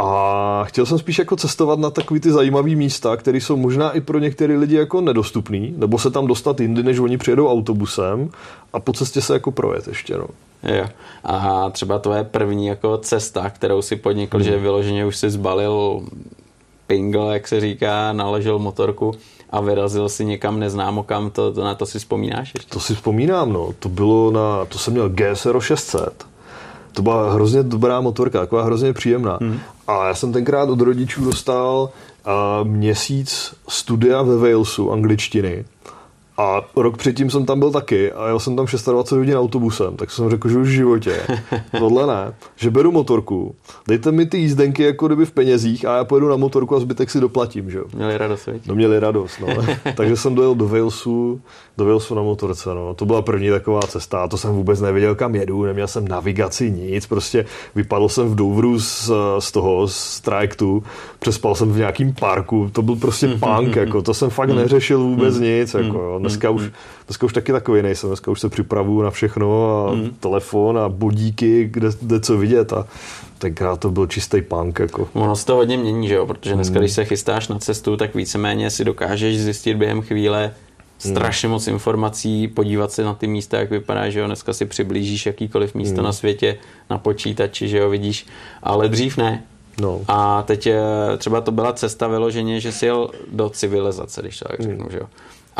A chtěl jsem spíš jako cestovat na takový ty zajímavé místa, které jsou možná i pro některé lidi jako nedostupný, nebo se tam dostat jindy, než oni přijedou autobusem a po cestě se jako projet ještě. No. Jo. A třeba tvoje první jako cesta, kterou si podnikl, hmm. že vyloženě už si zbalil pingl, jak se říká, naložil motorku a vyrazil si někam neznámo kam, to, to na to si vzpomínáš ještě? To si vzpomínám, no. To bylo na, to jsem měl GSR 600 to byla hrozně dobrá motorka, taková hrozně příjemná. Hmm. A já jsem tenkrát od rodičů dostal uh, měsíc studia ve Walesu angličtiny a rok předtím jsem tam byl taky a jel jsem tam 26 hodin autobusem, tak jsem řekl, že už v životě. Tohle ne. Že beru motorku, dejte mi ty jízdenky jako kdyby v penězích a já pojedu na motorku a zbytek si doplatím. Že? Měli radost? No měli radost, no. Takže jsem dojel do Walesu, do Walesu na motorce. No. To byla první taková cesta a to jsem vůbec nevěděl, kam jedu, neměl jsem navigaci, nic, prostě vypadl jsem v Douvru z, z toho, z trajektu, přespal jsem v nějakém parku, to byl prostě punk, jako, to jsem fakt neřešil vůbec nic, jako, dneska už, dneska už taky takový nejsem. Dneska už se připravuju na všechno a mm. telefon a bodíky, kde, kde co vidět a tenkrát to byl čistý punk. Jako. Ono se to hodně mění, že jo? protože dneska, mm. když se chystáš na cestu, tak víceméně si dokážeš zjistit během chvíle strašně moc informací, podívat se na ty místa, jak vypadá, že jo, dneska si přiblížíš jakýkoliv místo mm. na světě na počítači, že jo, vidíš, ale dřív ne. No. A teď eh, třeba to byla cesta vyloženě, že si jel do civilizace, když to tak řeknu, mm. že jo.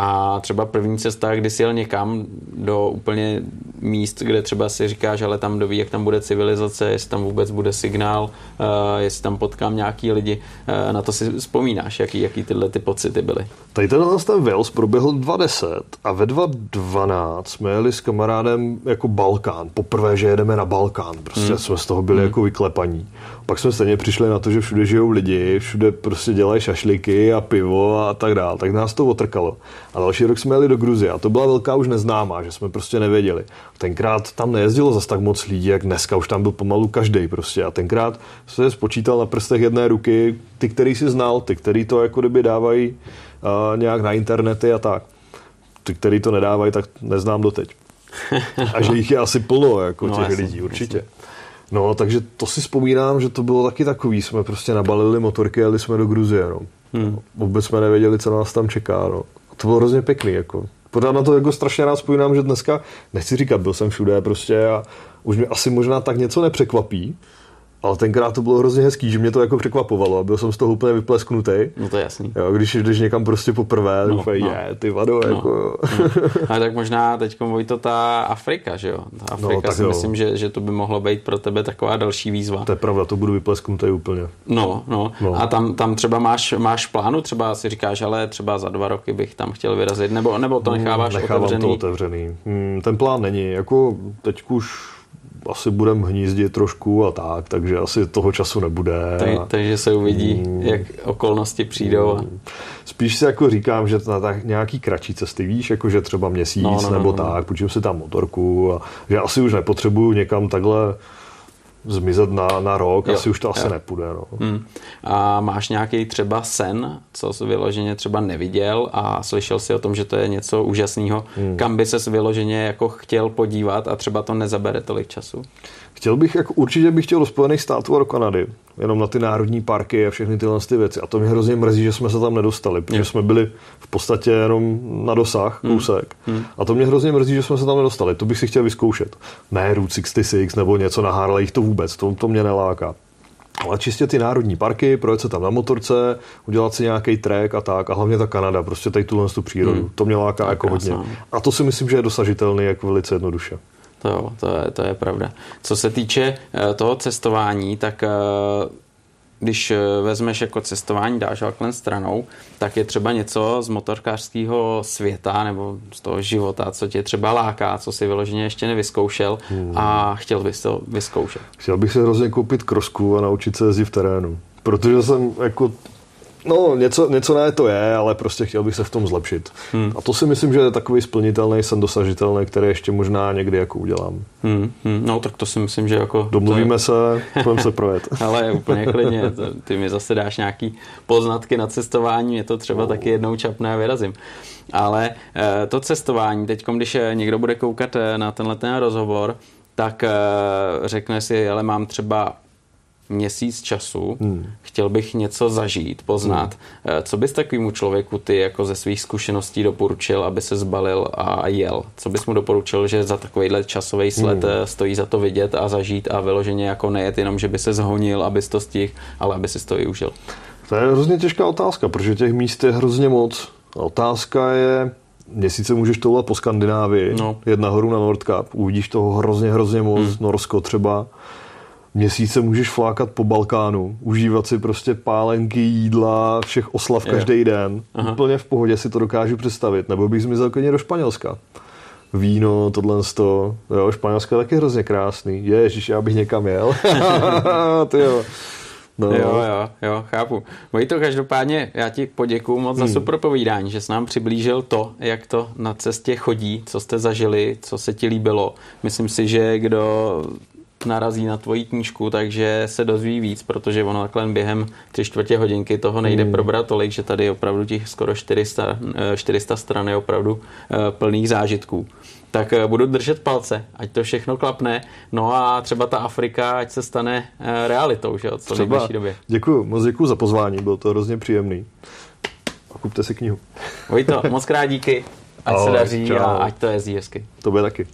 A třeba první cesta, kdy si jel někam do úplně míst, kde třeba si říkáš, ale tam doví, jak tam bude civilizace, jestli tam vůbec bude signál, uh, jestli tam potkám nějaký lidi, uh, na to si vzpomínáš, jaký, jaký tyhle ty pocity byly. Tady ten, ten Wales proběhl 2010 a ve 2012 jsme jeli s kamarádem jako Balkán. Poprvé, že jedeme na Balkán. Prostě hmm. jsme z toho byli hmm. jako vyklepaní. Pak jsme stejně přišli na to, že všude žijou lidi, všude prostě dělají šašliky a pivo a tak dále. Tak nás to otrkalo. A další rok jsme jeli do Gruzie a to byla velká už neznámá, že jsme prostě nevěděli. Tenkrát tam nejezdilo zas tak moc lidí, jak dneska, už tam byl pomalu každý prostě. A tenkrát se spočítal na prstech jedné ruky ty, který si znal, ty, který to jako kdyby dávají uh, nějak na internety a tak. Ty, který to nedávají, tak neznám doteď. A že jich je asi plno, jako no, těch jasný, lidí, určitě. Jasný. No, takže to si vzpomínám, že to bylo taky takový. Jsme prostě nabalili motorky a jeli jsme do Gruzie. No. Hmm. Vůbec jsme nevěděli, co nás tam čeká. No. A to bylo hrozně pěkný. Jako. Pořád na to jako strašně rád vzpomínám, že dneska, nechci říkat, byl jsem všude prostě a už mě asi možná tak něco nepřekvapí, ale tenkrát to bylo hrozně hezký, že mě to jako překvapovalo a byl jsem z toho úplně vyplesknutý. No to je jasný. Jo, když jdeš někam prostě poprvé, no, úplně, no. je, ty vado, no, jako. No. A tak možná teď to ta Afrika, že jo? Ta no, Afrika no, si jo. myslím, že, že to by mohlo být pro tebe taková další výzva. To je pravda, to budu vyplesknutý úplně. No, no. no. A tam, tam třeba máš, máš plánu, třeba si říkáš, ale třeba za dva roky bych tam chtěl vyrazit, nebo, nebo to necháváš Nechávám otevřený? to otevřený. Hmm, ten plán není, jako teď už asi budeme hnízdit trošku a tak, takže asi toho času nebude. Tak, takže se uvidí, mm. jak okolnosti přijdou. Mm. Spíš si jako říkám, že na tak nějaký kratší cesty, víš, jako že třeba měsíc no, no, nebo no, no. tak, půjčím si tam motorku a že asi už nepotřebuju někam takhle zmizet na, na rok, jo, asi už to jo. asi nepůjde. No. Hmm. A máš nějaký třeba sen, co jsi vyloženě třeba neviděl a slyšel si o tom, že to je něco úžasného, hmm. kam by ses vyloženě jako chtěl podívat a třeba to nezabere tolik času? Chtěl bych, jako určitě bych chtěl do Spojených států a do Kanady, jenom na ty národní parky a všechny tyhle ty věci. A to mě hrozně mrzí, že jsme se tam nedostali, protože jsme byli v podstatě jenom na dosah, hmm. kousek. Hmm. Hmm. A to mě hrozně mrzí, že jsme se tam nedostali. To bych si chtěl vyzkoušet. Ne Route 66 nebo něco na Harleyích, to vůbec, to, to mě neláká. Ale čistě ty národní parky, projet se tam na motorce, udělat si nějaký trek a tak. A hlavně ta Kanada, prostě tady tuhle tu přírodu. Hmm. To mě láká tak jako hodně. A to si myslím, že je dosažitelný jako velice jednoduše. To, jo, to, je, to je pravda. Co se týče uh, toho cestování, tak uh, když uh, vezmeš jako cestování, dáš Auckland stranou, tak je třeba něco z motorkářského světa nebo z toho života, co tě třeba láká, co si vyloženě ještě nevyzkoušel hmm. a chtěl bys to vyzkoušet. Chtěl bych se hrozně koupit krosku a naučit se jezdit v terénu. Protože jsem jako No, něco, něco ne to je, ale prostě chtěl bych se v tom zlepšit. Hmm. A to si myslím, že je takový splnitelný, sen dosažitelný, který ještě možná někdy jako udělám. Hmm. Hmm. No, tak to si myslím, že jako... Domluvíme je... se, budeme se projet. ale úplně klidně, ty mi zase dáš nějaký poznatky na cestování, je to třeba no. taky jednou čapné a vyrazím. Ale eh, to cestování, teď když eh, někdo bude koukat eh, na tenhle ten rozhovor, tak řekne si, ale mám třeba měsíc času, hmm. chtěl bych něco zažít, poznat. Hmm. Co bys takovému člověku ty jako ze svých zkušeností doporučil, aby se zbalil a jel? Co bys mu doporučil, že za takovýhle časový sled hmm. Eh, stojí za to vidět a zažít a vyloženě jako nejet jenom, že by se zhonil, aby to stihl, ale aby si to i užil? To je hrozně těžká otázka, protože těch míst je hrozně moc. Otázka je, měsíce můžeš toulat po Skandinávii, no. jet nahoru na Nordkap, uvidíš toho hrozně, hrozně moc, hmm. Norsko třeba měsíce můžeš flákat po Balkánu, užívat si prostě pálenky, jídla, všech oslav je. každý den. Aha. Úplně v pohodě si to dokážu představit. Nebo bych zmizel klidně do Španělska. Víno, tohle to. Jo, Španělsko je taky hrozně krásný. Ježiš, já bych někam jel. Ty jo. No. Jo, jo, jo, chápu. to každopádně já ti poděkuju moc hmm. za super povídání, že jsi nám přiblížil to, jak to na cestě chodí, co jste zažili, co se ti líbilo. Myslím si, že kdo narazí na tvoji knížku, takže se dozví víc, protože ono takhle během tři čtvrtě hodinky toho nejde hmm. probrat tolik, že tady opravdu těch skoro 400, 400 eh, stran je opravdu eh, plných zážitků. Tak eh, budu držet palce, ať to všechno klapne. No a třeba ta Afrika, ať se stane realitou, že co třeba. nejbližší době. Děkuji, moc děkuji za pozvání, bylo to hrozně příjemný. A kupte si knihu. Vojto, moc krát díky. Ať Ahoj, se daří čau. a ať to je hezky. To bude taky.